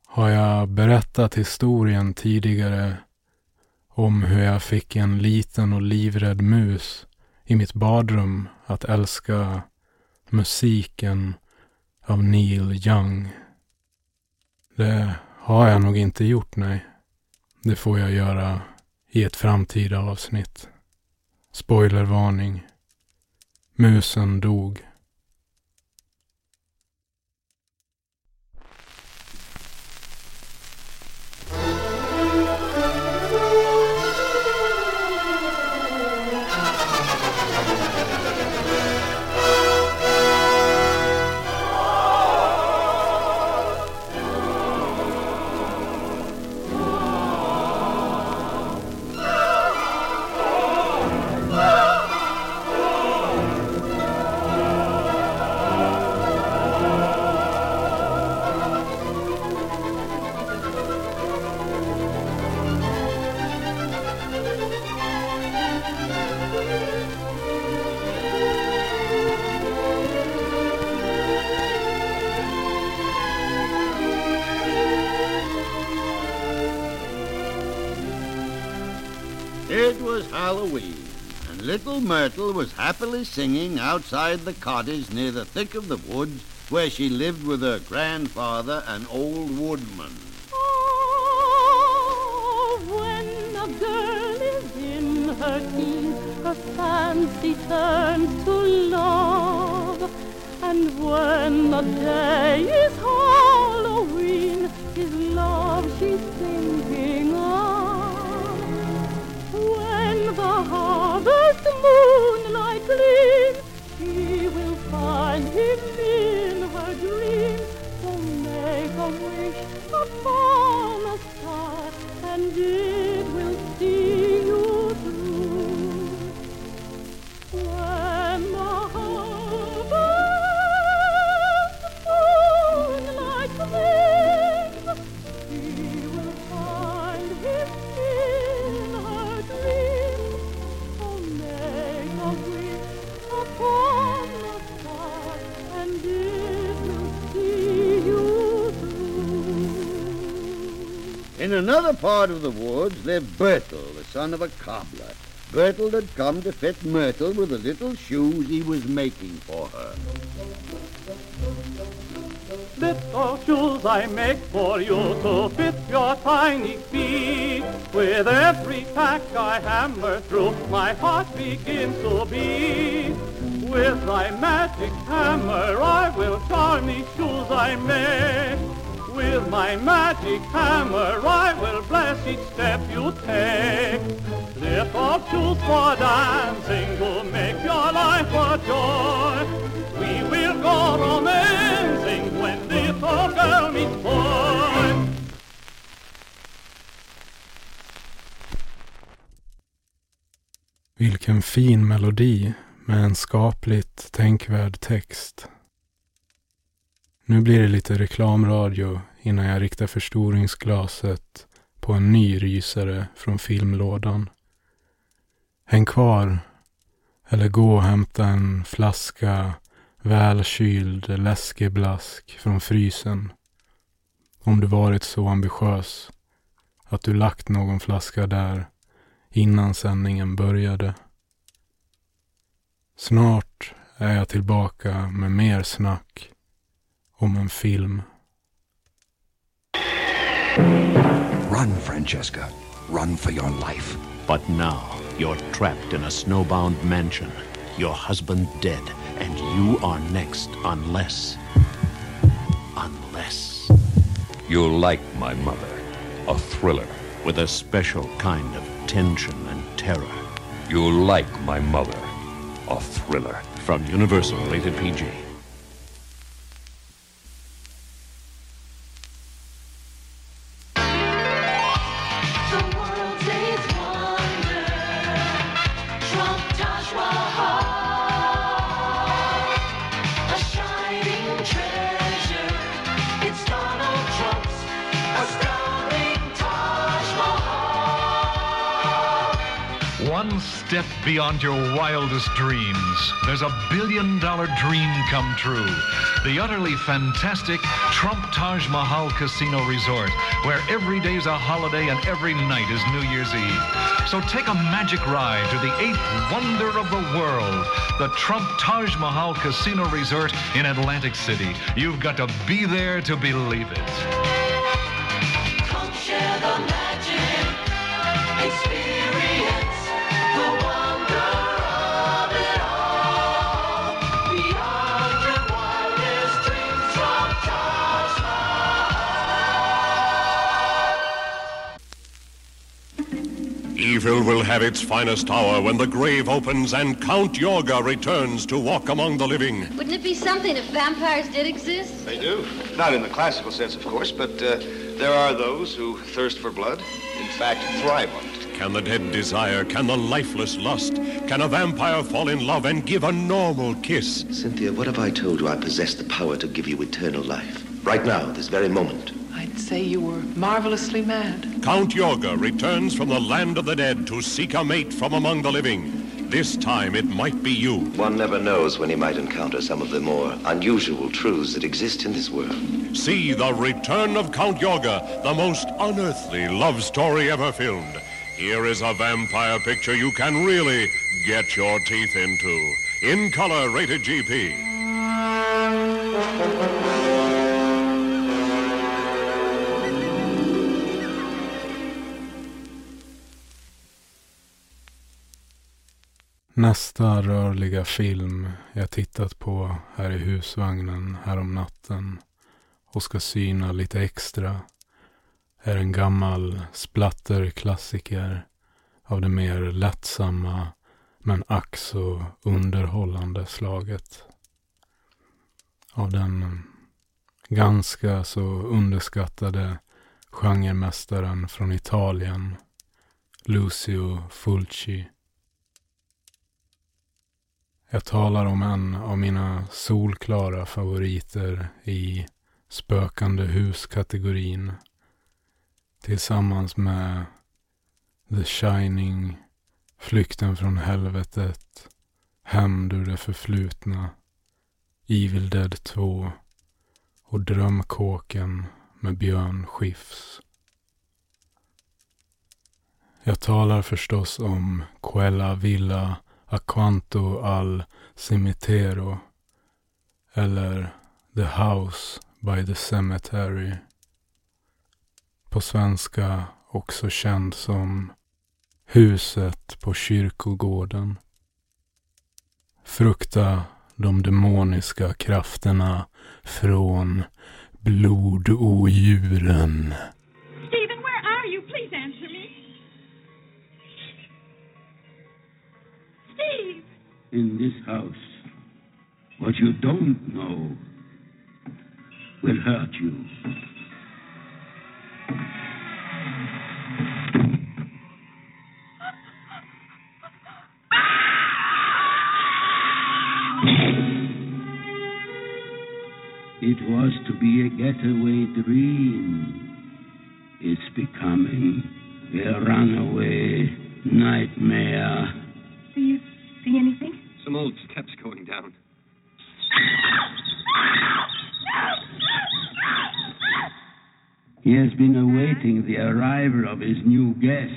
Har jag berättat historien tidigare om hur jag fick en liten och livrädd mus i mitt badrum att älska musiken av Neil Young? Det har jag nog inte gjort, nej. Det får jag göra i ett framtida avsnitt. Spoilervarning. Musen dog. Little Myrtle was happily singing outside the cottage near the thick of the woods where she lived with her grandfather, an old woodman. Oh, when a girl is in her teens, her fancy turns to love. And when the day is Halloween, is love she's thinking moonlight gleams, she will find him in her dreams. So oh, make a wish upon a star, and it In another part of the woods lived Bertel, the son of a cobbler. Bertel had come to fit Myrtle with the little shoes he was making for her. of shoes I make for you to fit your tiny feet. With every tack I hammer through, my heart begins to beat. With thy magic hammer I will charm these shoes I make. With my magic hammer I will bless each step you take. Slip of shoes for dancing to make your life a joy. We will go romancing when little girl meets boy. Vilken fin melodi med en skapligt tänkvärd text. Nu blir det lite reklamradio innan jag riktar förstoringsglaset på en ny rysare från filmlådan. Häng kvar eller gå och hämta en flaska välkyld läskeblask från frysen. Om du varit så ambitiös att du lagt någon flaska där innan sändningen började. Snart är jag tillbaka med mer snack om en film. Run, Francesca. Run for your life. But now you're trapped in a snowbound mansion, your husband dead, and you are next unless. Unless. You'll like my mother. A thriller. With a special kind of tension and terror. You'll like my mother. A thriller. From Universal Rated PG. One step beyond your wildest dreams. There's a billion dollar dream come true. The utterly fantastic Trump Taj Mahal Casino Resort, where every day's a holiday and every night is New Year's Eve. So take a magic ride to the eighth wonder of the world, the Trump Taj Mahal Casino Resort in Atlantic City. You've got to be there to believe it. Evil will have its finest hour when the grave opens and Count Yorga returns to walk among the living. Wouldn't it be something if vampires did exist? They do. Not in the classical sense, of course, but uh, there are those who thirst for blood. In fact, thrive on it. Can the dead desire? Can the lifeless lust? Can a vampire fall in love and give a normal kiss? Cynthia, what have I told you I possess the power to give you eternal life? Right now, this very moment. I'd say you were marvelously mad. Count Yorga returns from the land of the dead to seek a mate from among the living. This time it might be you. One never knows when he might encounter some of the more unusual truths that exist in this world. See the return of Count Yorga, the most unearthly love story ever filmed. Here is a vampire picture you can really get your teeth into. In color, rated GP. Nästa rörliga film jag tittat på här i husvagnen härom natten och ska syna lite extra är en gammal splatterklassiker av det mer lättsamma men ack så underhållande slaget. Av den ganska så underskattade genremästaren från Italien, Lucio Fulci. Jag talar om en av mina solklara favoriter i spökande hus-kategorin. Tillsammans med The Shining, Flykten från helvetet, Hämnd ur det förflutna, Evil Dead 2 och Drömkåken med Björn Skifs. Jag talar förstås om Quella Villa A Quanto al Cimitero eller The House by the Cemetery. På svenska också känd som Huset på kyrkogården. Frukta de demoniska krafterna från blododjuren. In this house. What you don't know will hurt you. It was to be a getaway dream. It's becoming a runaway nightmare. Do you see anything? Some old steps going down. He has been awaiting the arrival of his new guests.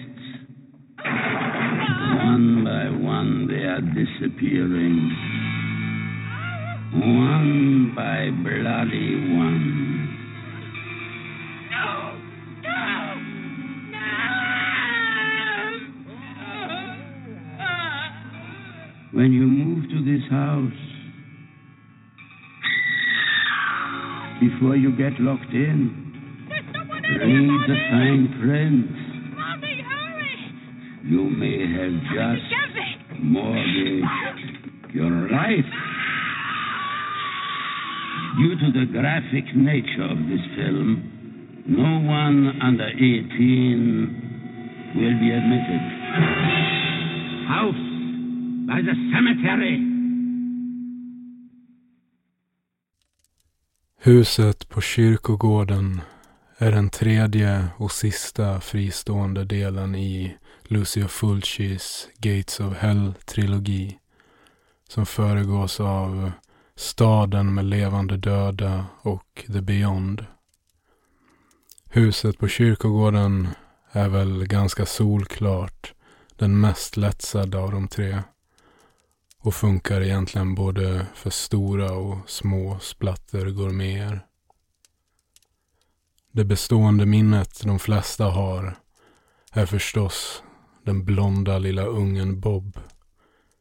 One by one, they are disappearing. One by bloody one. When you move to this house, before you get locked in, read the fine print. You may have just mortgaged your life. Due to the graphic nature of this film, no one under 18 will be admitted. House by the cemetery. Huset på kyrkogården är den tredje och sista fristående delen i Lucio Fulcis Gates of Hell-trilogi som föregås av Staden med levande döda och The Beyond. Huset på kyrkogården är väl ganska solklart den mest lättsedda av de tre och funkar egentligen både för stora och små splattergourméer. Det bestående minnet de flesta har är förstås den blonda lilla ungen Bob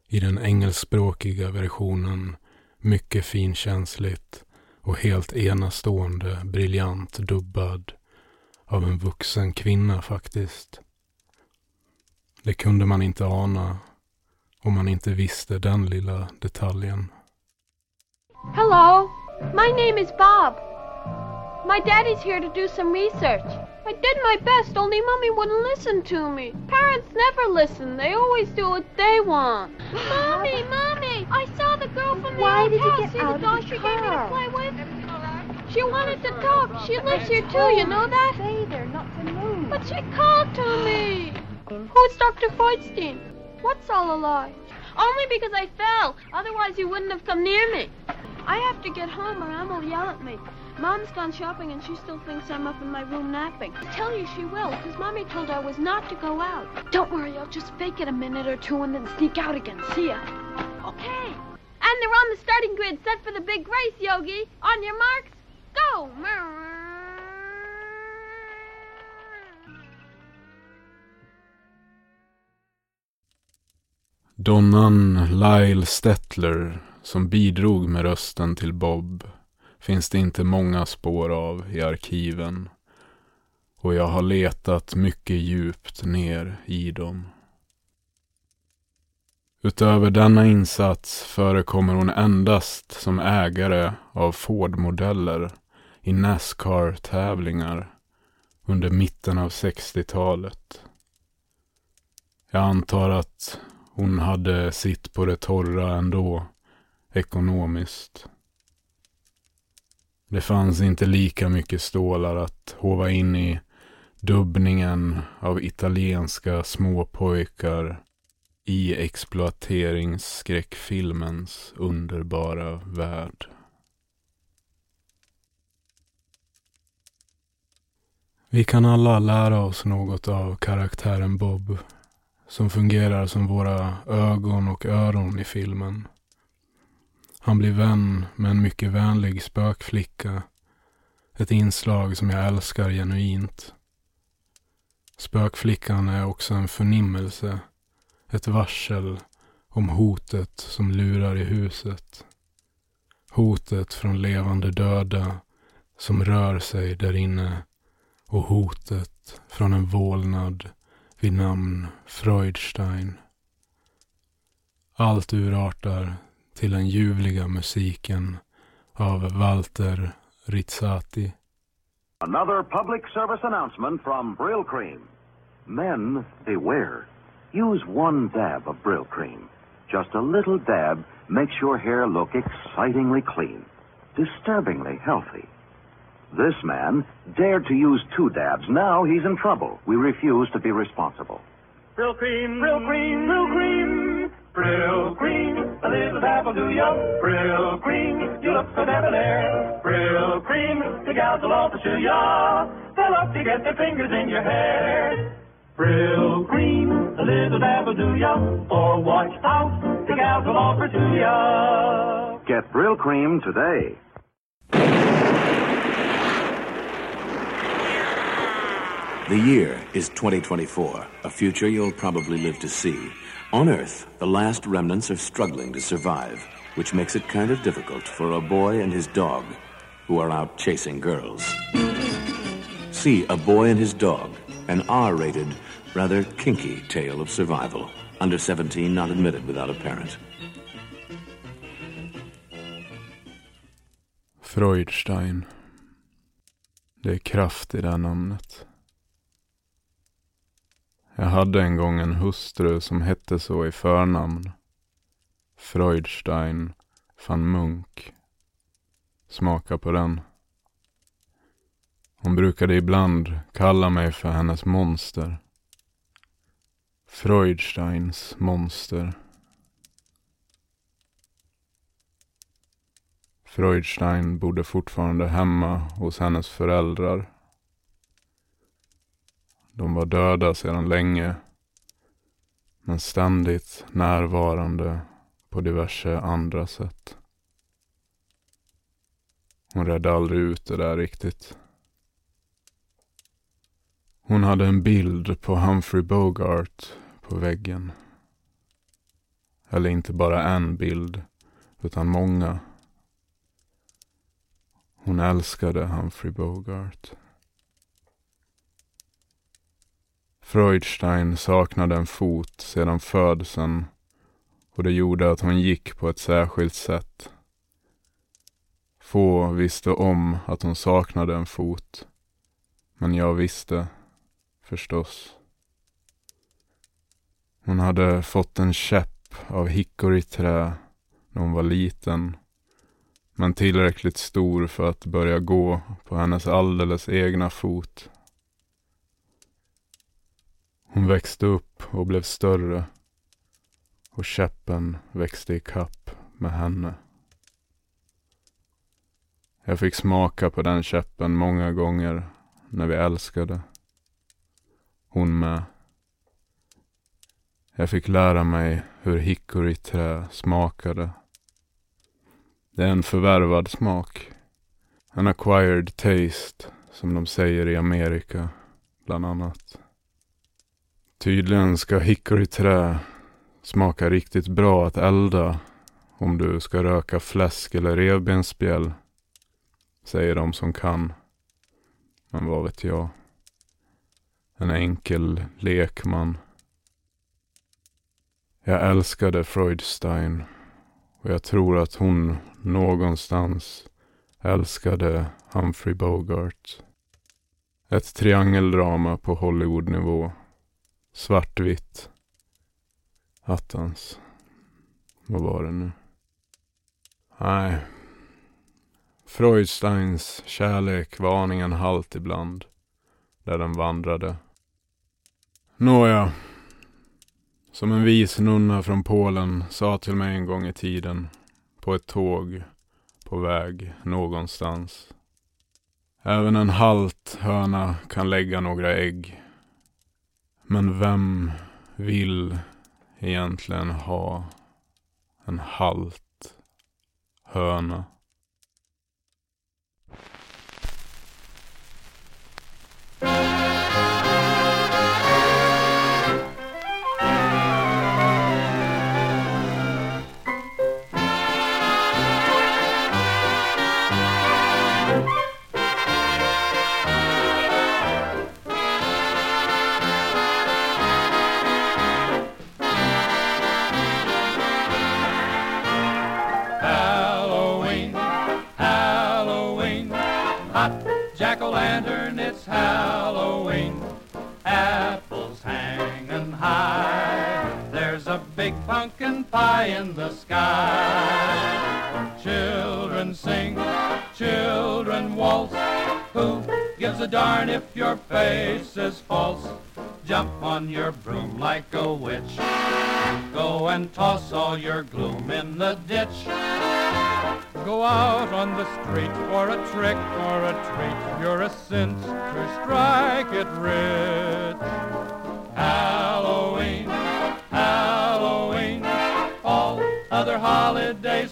i den engelskspråkiga versionen mycket finkänsligt och helt enastående briljant dubbad av en vuxen kvinna faktiskt. Det kunde man inte ana om man inte visste den lilla detaljen. Hello, my name is Bob. My daddy's here to do some research. I did my best, only Mommy wouldn't listen to me. Parents never listen, they always do what they want. [GASPS] Mommy, Mommy, I saw the girl from the Why old did you house. get See out the of doll the she gave me to car? play with? She wanted to talk. She lives here too, you know that? Stay there, not to move. But she called to me. [GASPS] Who's Dr. Freudstein? What's all a lie? Only because I fell. Otherwise, you wouldn't have come near me. I have to get home or Emma will yell at me. Mom's gone shopping and she still thinks I'm up in my room napping. I tell you she will, because Mommy told her I was not to go out. Don't worry, I'll just fake it a minute or two and then sneak out again. See ya. Okay. And they're on the starting grid, set for the big race, Yogi. On your marks, go. Donnan Lyle Stettler som bidrog med rösten till Bob finns det inte många spår av i arkiven och jag har letat mycket djupt ner i dem. Utöver denna insats förekommer hon endast som ägare av Ford-modeller i Nascar-tävlingar under mitten av 60-talet. Jag antar att hon hade sitt på det torra ändå, ekonomiskt. Det fanns inte lika mycket stålar att hova in i dubbningen av italienska småpojkar i exploateringsskräckfilmens underbara värld. Vi kan alla lära oss något av karaktären Bob som fungerar som våra ögon och öron i filmen. Han blir vän med en mycket vänlig spökflicka Ett inslag som jag älskar genuint. Spökflickan är också en förnimmelse. Ett varsel om hotet som lurar i huset. Hotet från levande döda som rör sig där inne och hotet från en vålnad vid namn Freudstein. Allt urartar till den ljuvliga musiken av Walter Rizzati. Another public service announcement from Brill Cream. Men, beware. Use one dab of Brill Cream. Just a little dab makes your hair look excitingly clean, disturbingly healthy. This man dared to use two dabs. Now he's in trouble. We refuse to be responsible. Brill cream, Brill cream, Brill cream, Brill cream. A little dab will do ya. Brill cream, you look so debonair. Brill cream, the gals will all pursue ya. They'll love to get their fingers in your hair. Brill cream, a little dab will do ya. Or watch out, the gals will all pursue ya. Get Brill Cream today. The year is 2024, a future you'll probably live to see. On Earth, the last remnants are struggling to survive, which makes it kind of difficult for a boy and his dog who are out chasing girls. See A Boy and His Dog, an R rated, rather kinky tale of survival. Under 17, not admitted without a parent. Freudstein. Det är kraft i det här namnet. Jag hade en gång en hustru som hette så i förnamn. Freudstein van Munk. Smaka på den. Hon brukade ibland kalla mig för hennes monster. Freudsteins monster. Freudstein bodde fortfarande hemma hos hennes föräldrar. De var döda sedan länge. Men ständigt närvarande på diverse andra sätt. Hon redde aldrig ut det där riktigt. Hon hade en bild på Humphrey Bogart på väggen. Eller inte bara en bild, utan många. Hon älskade Humphrey Bogart. Freudstein saknade en fot sedan födseln och det gjorde att hon gick på ett särskilt sätt. Få visste om att hon saknade en fot, men jag visste, förstås. Hon hade fått en käpp av hickoryträ när hon var liten, men tillräckligt stor för att börja gå på hennes alldeles egna fot. Hon växte upp och blev större och käppen växte i kapp med henne. Jag fick smaka på den käppen många gånger när vi älskade. Hon med. Jag fick lära mig hur hickoryträ smakade. Det är en förvärvad smak. En acquired taste, som de säger i Amerika, bland annat. Tydligen ska hickoryträ smaka riktigt bra att elda om du ska röka fläsk eller revbensspjäll, säger de som kan. Men vad vet jag? En enkel lekman. Jag älskade Freudstein och jag tror att hon någonstans älskade Humphrey Bogart. Ett triangeldrama på Hollywoodnivå. Svartvitt. Attans. Vad var det nu? Nej. Freudsteins kärlek var aningen halt ibland. Där den vandrade. Nåja. Som en vis nunna från Polen sa till mig en gång i tiden. På ett tåg. På väg någonstans. Även en halt höna kan lägga några ägg. Men vem vill egentligen ha en halt höna? Big pumpkin pie in the sky. Children sing, children waltz. Who gives a darn if your face is false? Jump on your broom like a witch. Go and toss all your gloom in the ditch. Go out on the street for a trick or a treat. You're a cinch to strike it rich.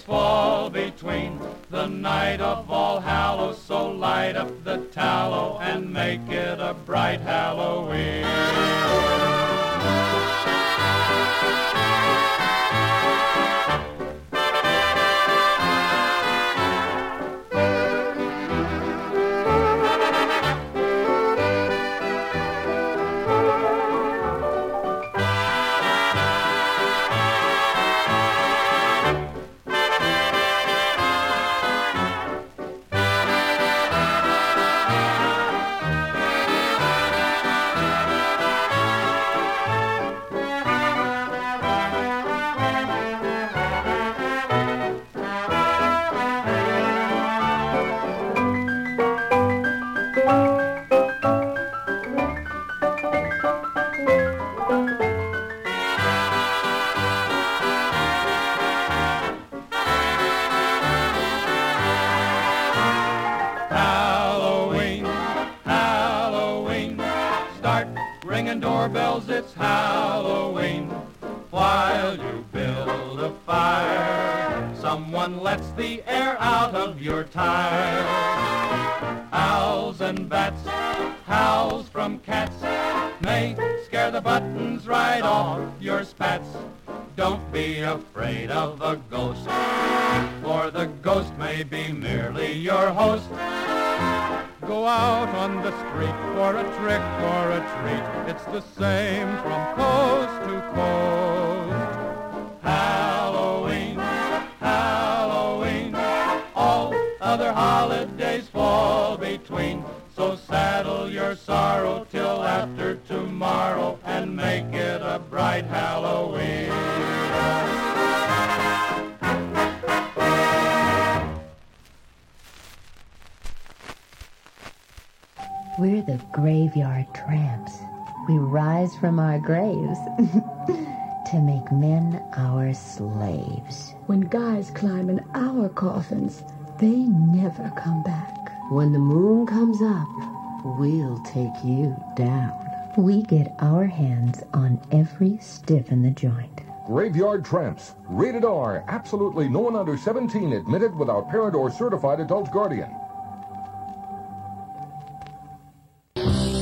Fall between. The night of All Hallows, so light up the tallow and make it a bright. Halloween, your our coffins, they never come back. When the moon comes up, we'll take you down. We get our hands on every stiff in the joint. Graveyard Tramps. Rated R. Absolutely no one under 17 admitted without parent or certified adult guardian.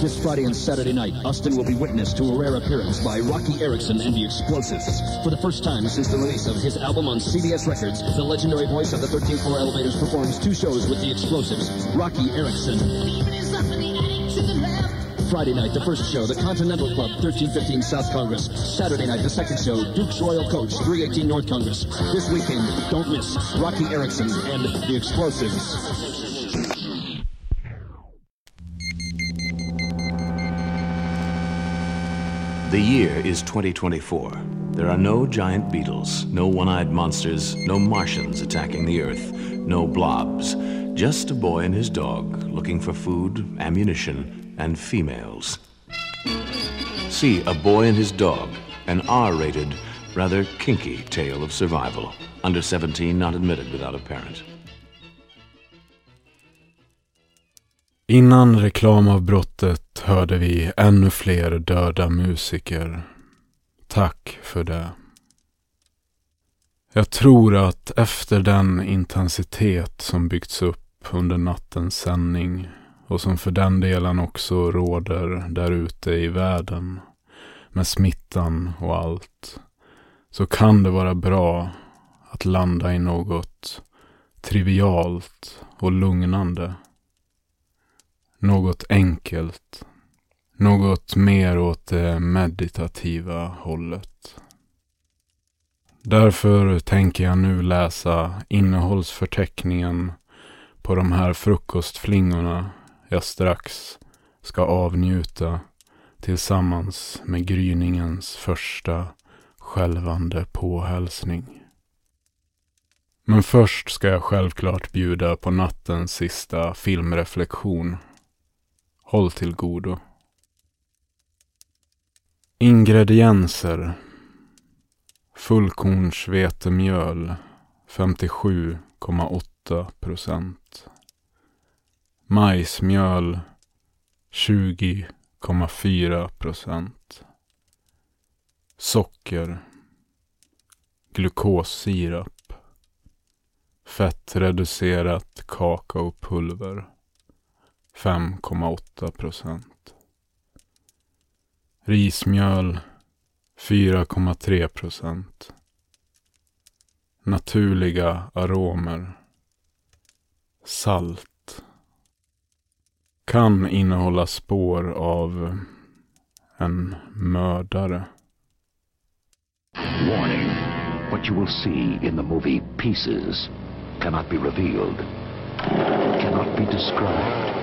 This Friday and Saturday night, Austin will be witness to a rare appearance by Rocky Erickson and the Explosives. For the first time since the release of his album on CBS Records, the legendary voice of the 13th floor elevators performs two shows with the Explosives. Rocky Erickson. Friday night, the first show, the Continental Club, 1315 South Congress. Saturday night, the second show, Duke's Royal Coach, 318 North Congress. This weekend, don't miss Rocky Erickson and the Explosives. The year is 2024. There are no giant beetles, no one eyed monsters, no Martians attacking the Earth, no blobs. Just a boy and his dog looking for food, ammunition, and females. See A Boy and His Dog, an R rated, rather kinky tale of survival. Under 17, not admitted without a parent. Innan reklamavbrottet hörde vi ännu fler döda musiker. Tack för det. Jag tror att efter den intensitet som byggts upp under nattens sändning och som för den delen också råder där ute i världen med smittan och allt så kan det vara bra att landa i något trivialt och lugnande. Något enkelt. Något mer åt det meditativa hållet. Därför tänker jag nu läsa innehållsförteckningen på de här frukostflingorna jag strax ska avnjuta tillsammans med gryningens första skälvande påhälsning. Men först ska jag självklart bjuda på nattens sista filmreflektion. Håll till godo. Ingredienser. Fullkornsvetemjöl 57,8 procent. Majsmjöl 20,4 procent. Socker. Glukossirap. Fettreducerat kakaopulver 5,8 procent. Rismjöl 4,3 procent. Naturliga aromer. Salt. Kan innehålla spår av en mördare. Warning. What you will see in the movie Pieces cannot be revealed, cannot be described,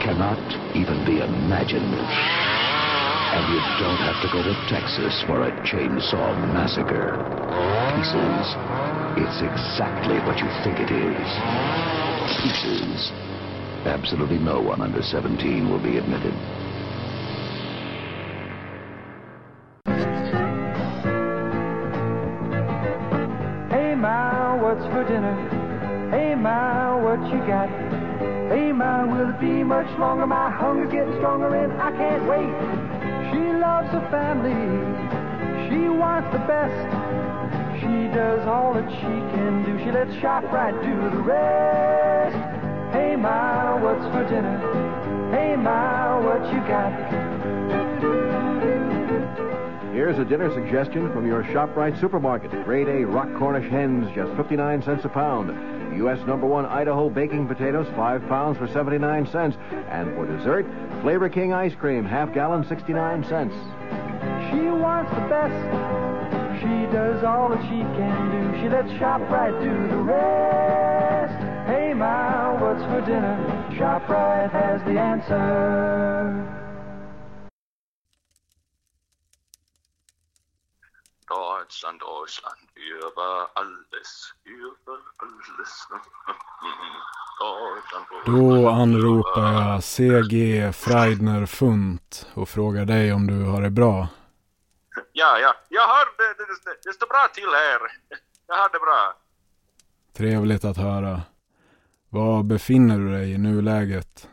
cannot even be imagined. And you don't have to go to Texas for a chainsaw massacre. Pieces. It's exactly what you think it is. Pieces. Absolutely no one under 17 will be admitted. Hey, Ma, what's for dinner? Hey, Ma, what you got? Hey, Ma, will it be much longer? My hunger getting stronger and I can't wait. She loves her family. She wants the best. She does all that she can do. She lets ShopRite do the rest. Hey, Ma, what's for dinner? Hey, Ma, what you got? Here's a dinner suggestion from your ShopRite supermarket. Grade A rock Cornish hens, just 59 cents a pound. U.S. number one Idaho baking potatoes, 5 pounds for 79 cents. And for dessert, Flavor King ice cream, half gallon, 69 cents. She wants the best. She does all that she can do. She lets ShopRite do the rest. Hey, Ma, what's for dinner? ShopRite has the answer. Deutschland, Deutschland, über alles, über alles. Deutschland, Då anropar jag CG Freidner Funt och frågar dig om du har det bra. Ja, ja, jag har det, det, det, står bra till här. Jag har det bra. Trevligt att höra. Var befinner du dig i nuläget?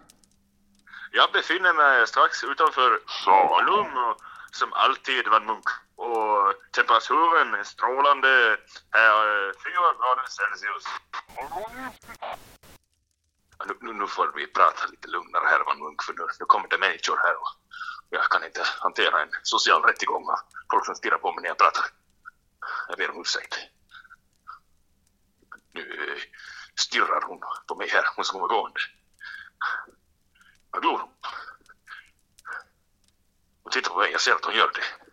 Jag befinner mig strax utanför Salum och som alltid var munk. Och temperaturen är strålande här, eh, 4 grader Celsius. Ja, Nu, nu, nu får vi prata lite lugnare här Van Munk för nu, nu kommer det människor här och jag kan inte hantera en social rättegång med folk som stirrar på mig när jag pratar. Jag ber om ursäkt. Nu eh, stirrar hon på mig här, hon som kommer gående. Vad glor hon? Hon tittar på mig, jag ser att hon gör det.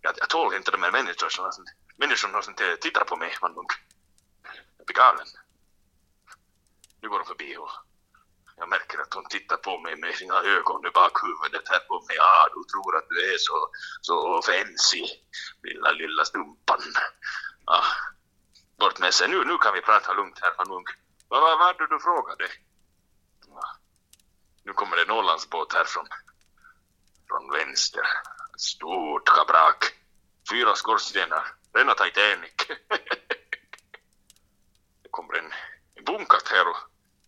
Jag, jag tål inte de här människorna som, människorna som tittar på mig, Man, Jag blir galen. Nu går hon förbi och jag märker att hon tittar på mig med sina ögon i bakhuvudet här på mig. Ja, du tror att du är så, så fancy, lilla, lilla stumpan. Ah, bort med sig. Nu, nu kan vi prata lugnt här, Van Munk. Vad var det du frågade? Ah, Nu kommer det en Ålandsbåt här från, från vänster. Stort kabrak. Fyra skorstenar. Rena Titanic. [LAUGHS] det kommer en, en bunkat här och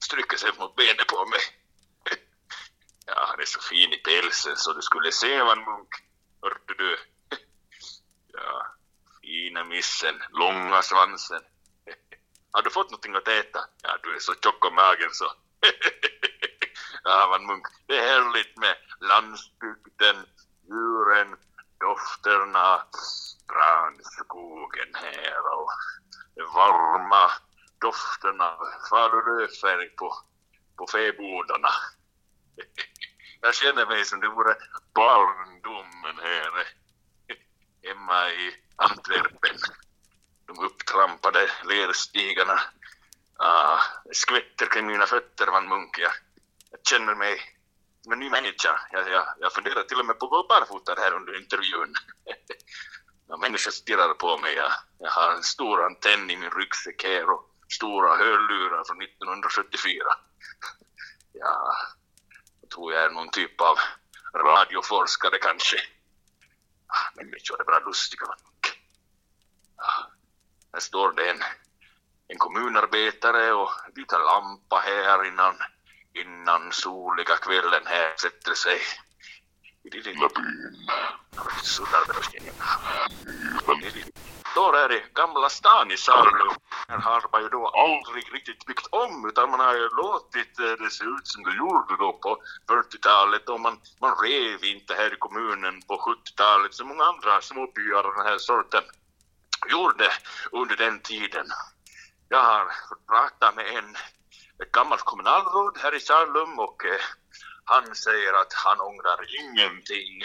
stryker sig mot benet på mig. [LAUGHS] ja, han är så fin i pälsen så du skulle se Van Munk. Hörde du? [LAUGHS] ja, fina missen, långa svansen. Har du fått någonting att äta? Ja, du är så tjock om magen så. ja, Van Munk, det är härligt med landsbygden, djuren, dofterna, granskogen här och de varma dofterna, falurödfärg på, på fäbodarna. [LAUGHS] Jag känner mig som det vore barndomen här [LAUGHS] hemma i Antwerpen. De upptrampade lerstigarna. Ah, skvätter kring mina fötter, Van Munk. Jag, jag känner mig som en ny människa. Jag, jag, jag funderar till och med på att gå barfota här under intervjun. [LAUGHS] Människor stirrar på mig. Jag, jag har en stor antenn i min ryggsäck här och stora hörlurar från 1974. [LAUGHS] Ja, jag tror jag är någon typ av radioforskare kanske. Ah, människor är bara lustiga. Ja, här står det en, en kommunarbetare och byter lampa här innan, innan soliga kvällen här sätter sig i den lilla byn. Står här i Gamla stan i Salo. Här har man ju då aldrig riktigt byggt om utan man har ju låtit eh, det se ut som det gjorde då på 40-talet och man, man rev inte här i kommunen på 70-talet som många andra småbyar av den här sorten gjorde under den tiden. Jag har fått prata med en, ett gammalt kommunalråd här i Salum och eh, han säger att han ångrar ingenting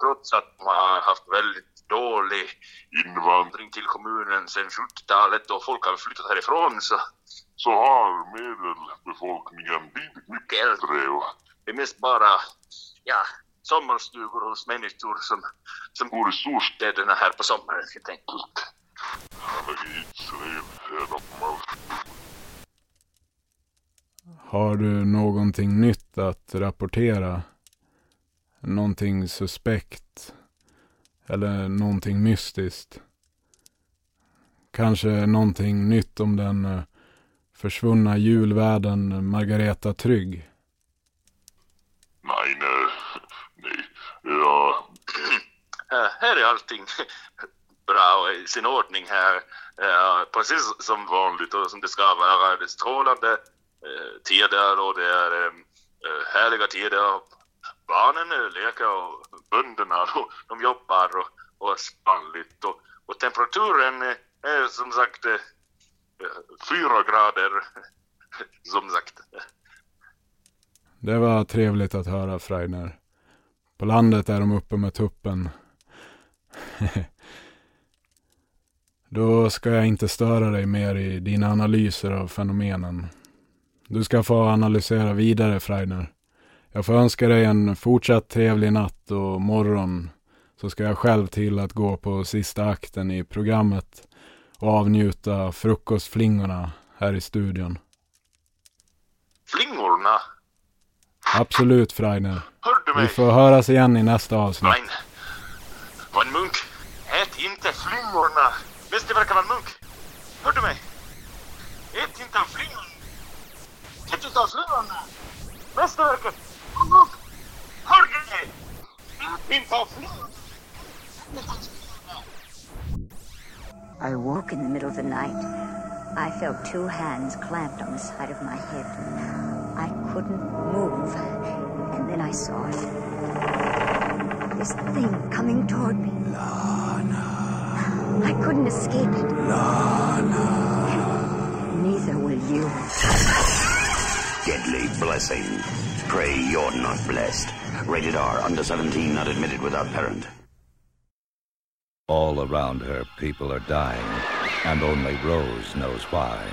trots att man har haft väldigt dålig invandring till kommunen sedan 70-talet och folk har flyttat härifrån så, så har medelbefolkningen blivit mycket äldre och det är mest bara ja, sommarstugor hos människor som, som bor i storstäderna här på sommaren helt enkelt. Har du någonting nytt att rapportera? Någonting suspekt? Eller någonting mystiskt? Kanske någonting nytt om den eh, försvunna julvärden Margareta Trygg? Nej, nej, nej. Ja. Här är allting [LAUGHS] bra och i sin ordning här. Precis som vanligt och som det ska vara. Det är strålande tid tider och det är eh, eh, härliga tider. Barnen leker och bönderna [LAUGHS] de jobbar och, och spanligt. Och, och temperaturen är som sagt fyra grader. [LAUGHS] som sagt. Det var trevligt att höra Freidner. På landet är de uppe med tuppen. [LAUGHS] Då ska jag inte störa dig mer i dina analyser av fenomenen. Du ska få analysera vidare, Freidner. Jag får önska dig en fortsatt trevlig natt och morgon så ska jag själv till att gå på sista akten i programmet och avnjuta frukostflingorna här i studion. Flingorna? Absolut, Freidner. Hör du mig? Vi får höras igen i nästa avsnitt. Nein. Var en munk. Ät inte flingorna. Visst, det verkar vara en munk. Hör du mig? Ät inte flingorna. Ät inte av flingorna. Mästerverket. En munk. Hör du mig? Ät inte av. I woke in the middle of the night. I felt two hands clamped on the side of my head. I couldn't move. And then I saw it. This thing coming toward me. Lana. I couldn't escape it. Lana. Neither will you. Deadly blessing. Pray you're not blessed. Rated R, under 17, not admitted without parent. All around her, people are dying, and only Rose knows why.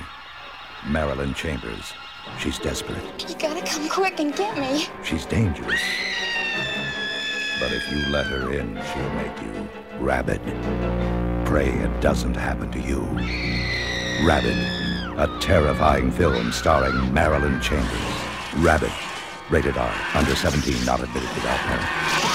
Marilyn Chambers. She's desperate. You gotta come quick and get me. She's dangerous. But if you let her in, she'll make you rabid. Pray it doesn't happen to you. Rabid, a terrifying film starring Marilyn Chambers. Rabbit. rated R, under 17, not admitted without parent.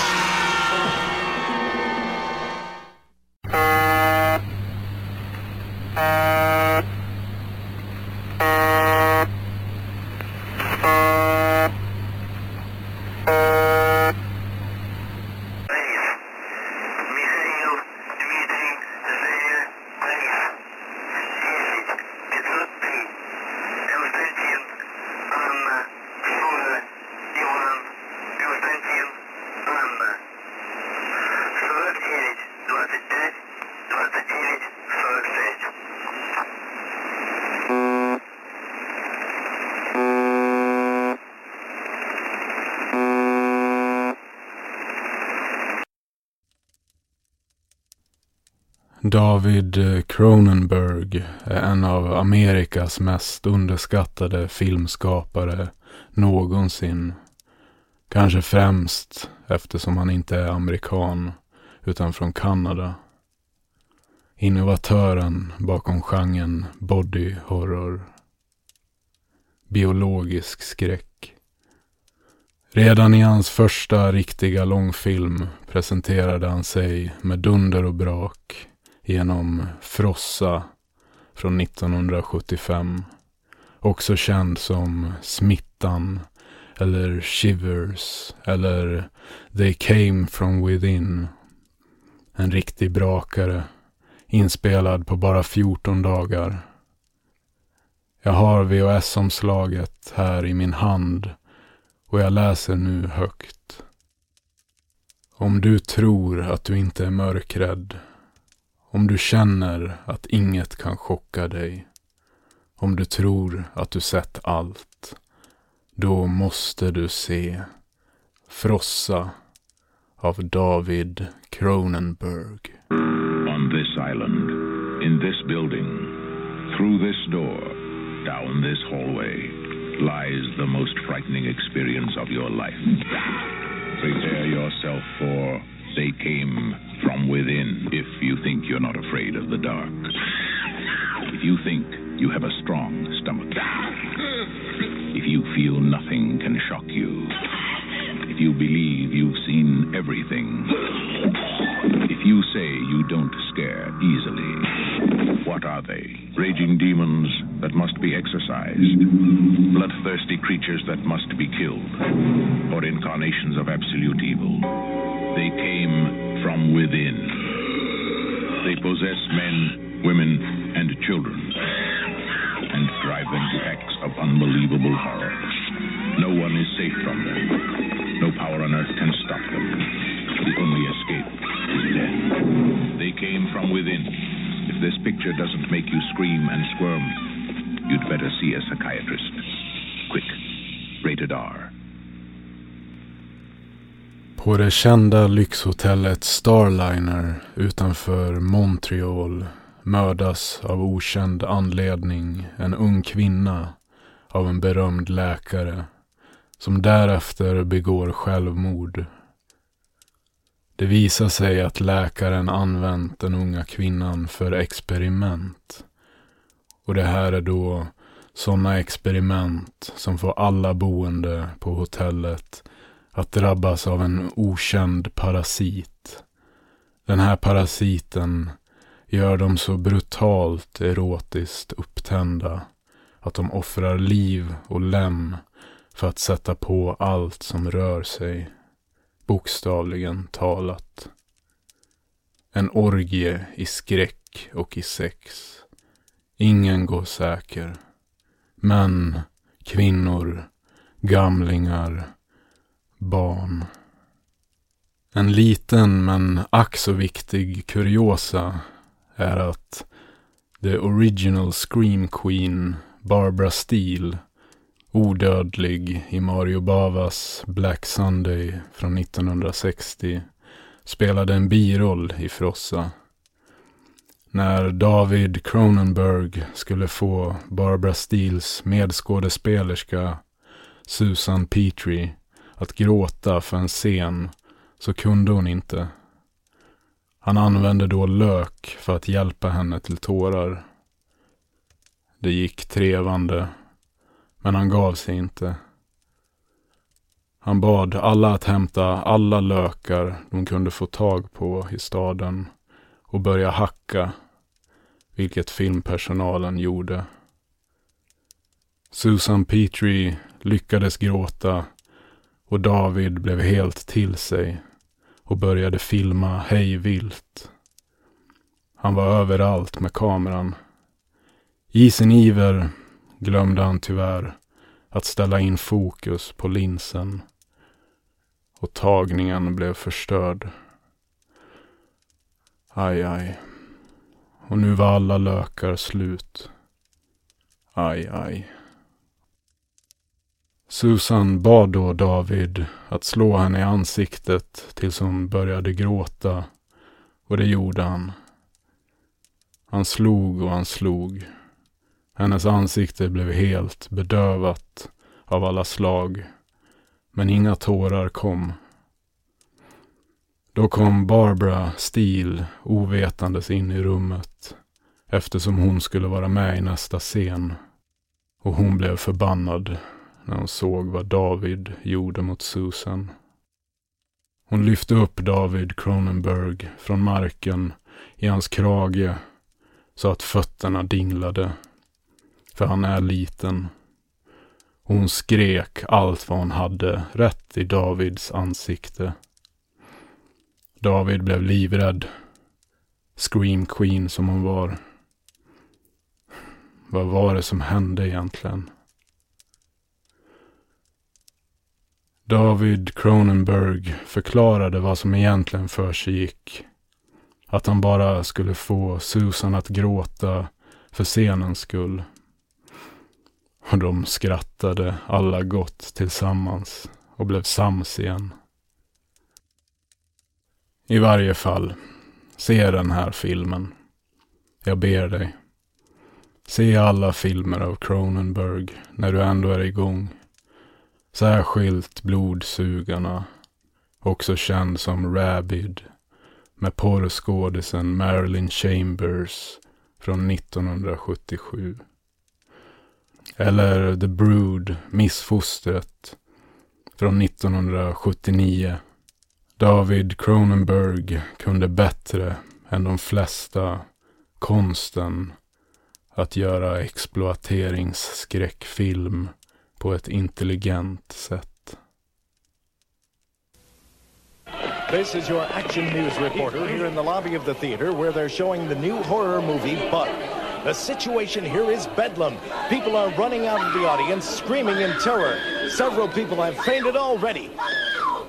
David eh, Cronenberg är en av Amerikas mest underskattade filmskapare någonsin. Kanske främst eftersom han inte är amerikan utan från Kanada. Innovatören bakom genren body horror. Biologisk skräck. Redan i hans första riktiga långfilm presenterade han sig med dunder och brak genom Frossa från 1975. Också känd som Smittan eller Shivers eller They came from within. En riktig brakare inspelad på bara 14 dagar. Jag har VHS-omslaget här i min hand och jag läser nu högt. Om du tror att du inte är mörkrädd om du känner att inget kan chocka dig, om du tror att du sett allt, då måste du se Frossa av David Cronenberg. On this island, in this building, through this door, down this hallway, lies the most frightening experience of your life. Prepare yourself for They Came from within if you think you're not afraid of the dark. If you think you have a strong stomach. If you feel nothing can shock you. If you believe you've seen everything. If you say you don't scare easily. What are they? Raging demons that must be exorcised. Bloodthirsty creatures that must be killed. Or incarnations of absolute evil. They came from within. They possess men, women, and children and drive them to acts of unbelievable horror. No one is safe from them. No power on earth can stop them. The only escape is death. They came from within. If this picture doesn't make you scream and squirm, you'd better see a psychiatrist. Quick. Rated R. På det kända lyxhotellet Starliner utanför Montreal mördas av okänd anledning en ung kvinna av en berömd läkare som därefter begår självmord. Det visar sig att läkaren använt den unga kvinnan för experiment. Och det här är då sådana experiment som får alla boende på hotellet att drabbas av en okänd parasit. Den här parasiten gör dem så brutalt erotiskt upptända att de offrar liv och lem för att sätta på allt som rör sig, bokstavligen talat. En orgie i skräck och i sex. Ingen går säker. Män, kvinnor, gamlingar, barn. En liten men ack så viktig kuriosa är att the original Scream Queen Barbara Steele odödlig i Mario Bavas Black Sunday från 1960 spelade en biroll i Frossa. När David Cronenberg skulle få Barbara Steeles medskådespelerska Susan Petrie att gråta för en scen så kunde hon inte. Han använde då lök för att hjälpa henne till tårar. Det gick trevande, men han gav sig inte. Han bad alla att hämta alla lökar de kunde få tag på i staden och börja hacka, vilket filmpersonalen gjorde. Susan Petrie lyckades gråta och David blev helt till sig och började filma hej vilt. Han var överallt med kameran. I sin iver glömde han tyvärr att ställa in fokus på linsen och tagningen blev förstörd. Aj, aj. Och nu var alla lökar slut. Aj, aj. Susan bad då David att slå henne i ansiktet tills hon började gråta och det gjorde han. Han slog och han slog. Hennes ansikte blev helt bedövat av alla slag. Men inga tårar kom. Då kom Barbara Steele ovetandes in i rummet eftersom hon skulle vara med i nästa scen. Och hon blev förbannad när hon såg vad David gjorde mot Susan. Hon lyfte upp David Cronenberg från marken i hans krage så att fötterna dinglade. För han är liten. Och hon skrek allt vad hon hade rätt i Davids ansikte. David blev livrädd. Scream Queen som hon var. Vad var det som hände egentligen? David Cronenberg förklarade vad som egentligen för sig gick. Att han bara skulle få Susan att gråta för scenens skull. Och de skrattade alla gott tillsammans och blev sams igen. I varje fall, se den här filmen. Jag ber dig. Se alla filmer av Cronenberg när du ändå är igång. Särskilt Blodsugarna, också känd som Rabid, med porrskådisen Marilyn Chambers från 1977. Eller The Brood, Missfostret, från 1979. David Cronenberg kunde bättre än de flesta konsten att göra exploateringsskräckfilm på ett intelligent sätt. This is your action news reporter here in the lobby of the theater where they're showing the new horror movie Butt. The situation here is bedlam. People are running out of the audience, screaming in terror. Several people have fainted already.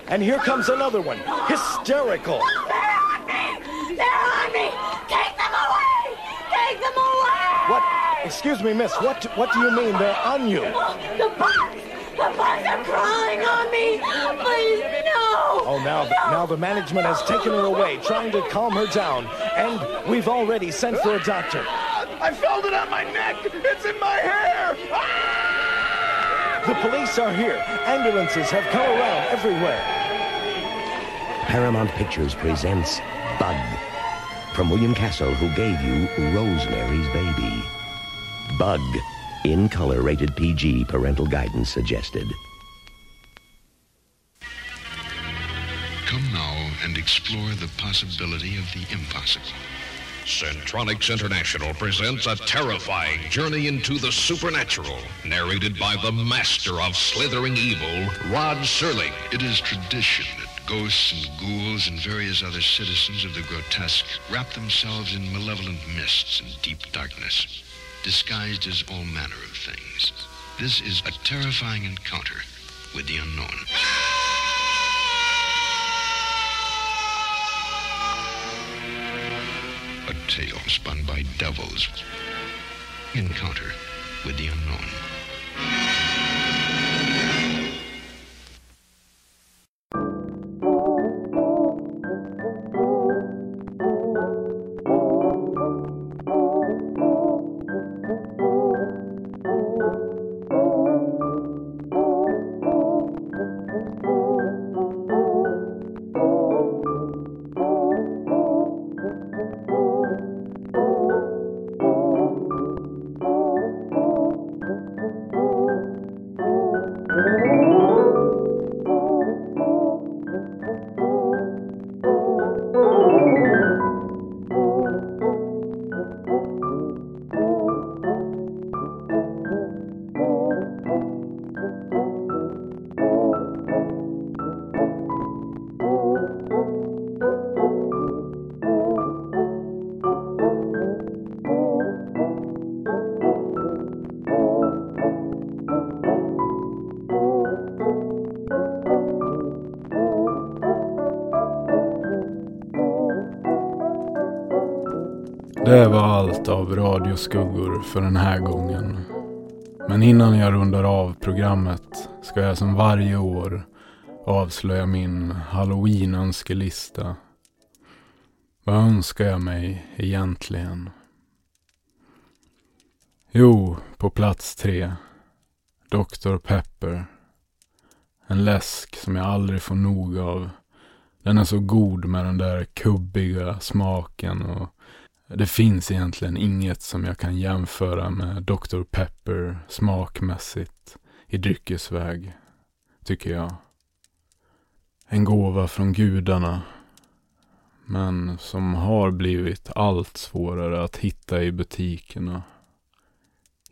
And here comes another one, hysterical. They're on me! They're on me! Take them away! Take them away! What? Excuse me, miss. What? What do you mean they're on you? The bugs! The bugs are crawling on me! Please, no! Oh, now, now the management has taken her away, trying to calm her down, and we've already sent for a doctor. I felt it on my neck! It's in my hair! Ah! The police are here. Ambulances have come around everywhere. Paramount Pictures presents Bug from William Castle, who gave you Rosemary's Baby. Bug, in color rated PG, parental guidance suggested. Come now and explore the possibility of the impossible. Centronics International presents a terrifying journey into the supernatural, narrated by the master of slithering evil, Rod Serling. It is tradition that ghosts and ghouls and various other citizens of the grotesque wrap themselves in malevolent mists and deep darkness, disguised as all manner of things. This is a terrifying encounter with the unknown. Tale spun by devils. Encounter with the unknown. För den här gången. Men innan jag rundar av programmet ska jag som varje år avslöja min halloween-önskelista. Vad önskar jag mig egentligen? Jo, på plats tre. Dr. Pepper. En läsk som jag aldrig får nog av. Den är så god med den där kubbiga smaken och det finns egentligen inget som jag kan jämföra med Dr. Pepper smakmässigt i dryckesväg, tycker jag. En gåva från gudarna, men som har blivit allt svårare att hitta i butikerna.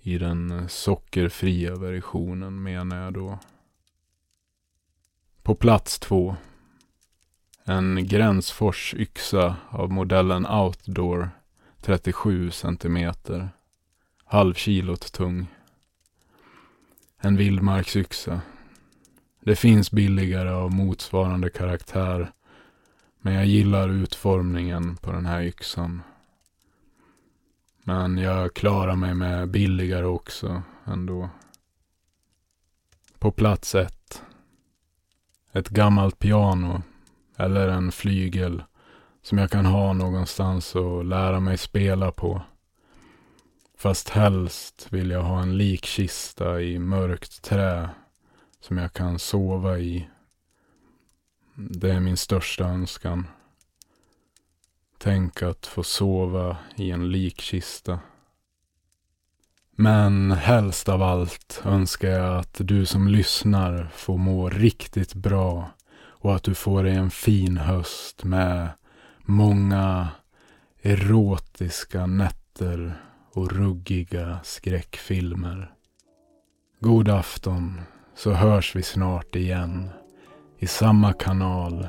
I den sockerfria versionen menar jag då. På plats två. En Gränsfors yxa av modellen Outdoor 37 centimeter. Halvkilot tung. En vildmarksyxa. Det finns billigare av motsvarande karaktär. Men jag gillar utformningen på den här yxan. Men jag klarar mig med billigare också ändå. På plats ett. Ett gammalt piano. Eller en flygel. Som jag kan ha någonstans och lära mig spela på. Fast helst vill jag ha en likkista i mörkt trä. Som jag kan sova i. Det är min största önskan. Tänk att få sova i en likkista. Men helst av allt önskar jag att du som lyssnar får må riktigt bra och att du får dig en fin höst med många erotiska nätter och ruggiga skräckfilmer. God afton, så hörs vi snart igen i samma kanal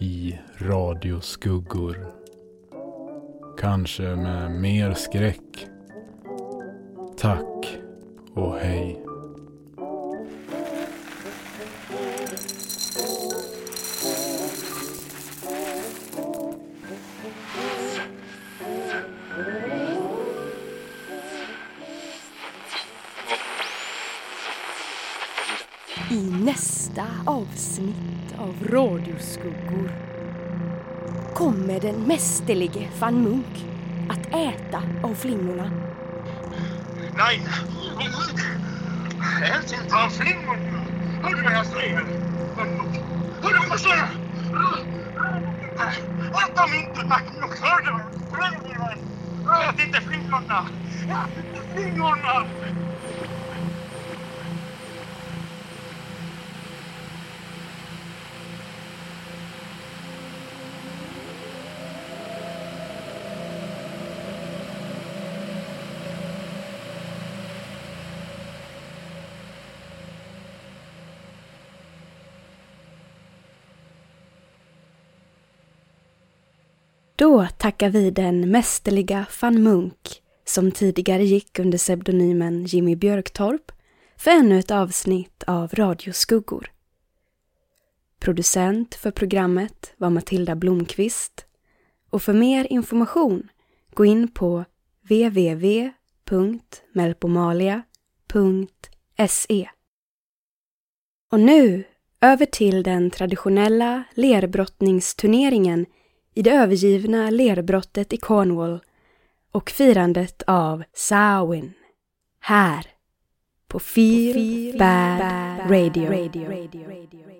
i radioskuggor. Kanske med mer skräck. Tack och hej. Nästa avsnitt av Radioskuggor kommer den mästerlige van Munk att äta av flingorna. Nej! Ät inte av flingorna! Hör du vad jag säger? Hör du vad jag säger? Ät dem inte, Magnus! Hör du? Ät inte flingorna! Ät inte flingorna! Då tackar vi den mästerliga van Munk, som tidigare gick under pseudonymen Jimmy Björktorp, för ännu ett avsnitt av Radioskuggor. Producent för programmet var Matilda Blomqvist och för mer information gå in på www.melpomalia.se. Och nu över till den traditionella lerbrottningsturneringen i det övergivna lerbrottet i Cornwall och firandet av Samhain. Här på Feel, Bad, Radio. Radio.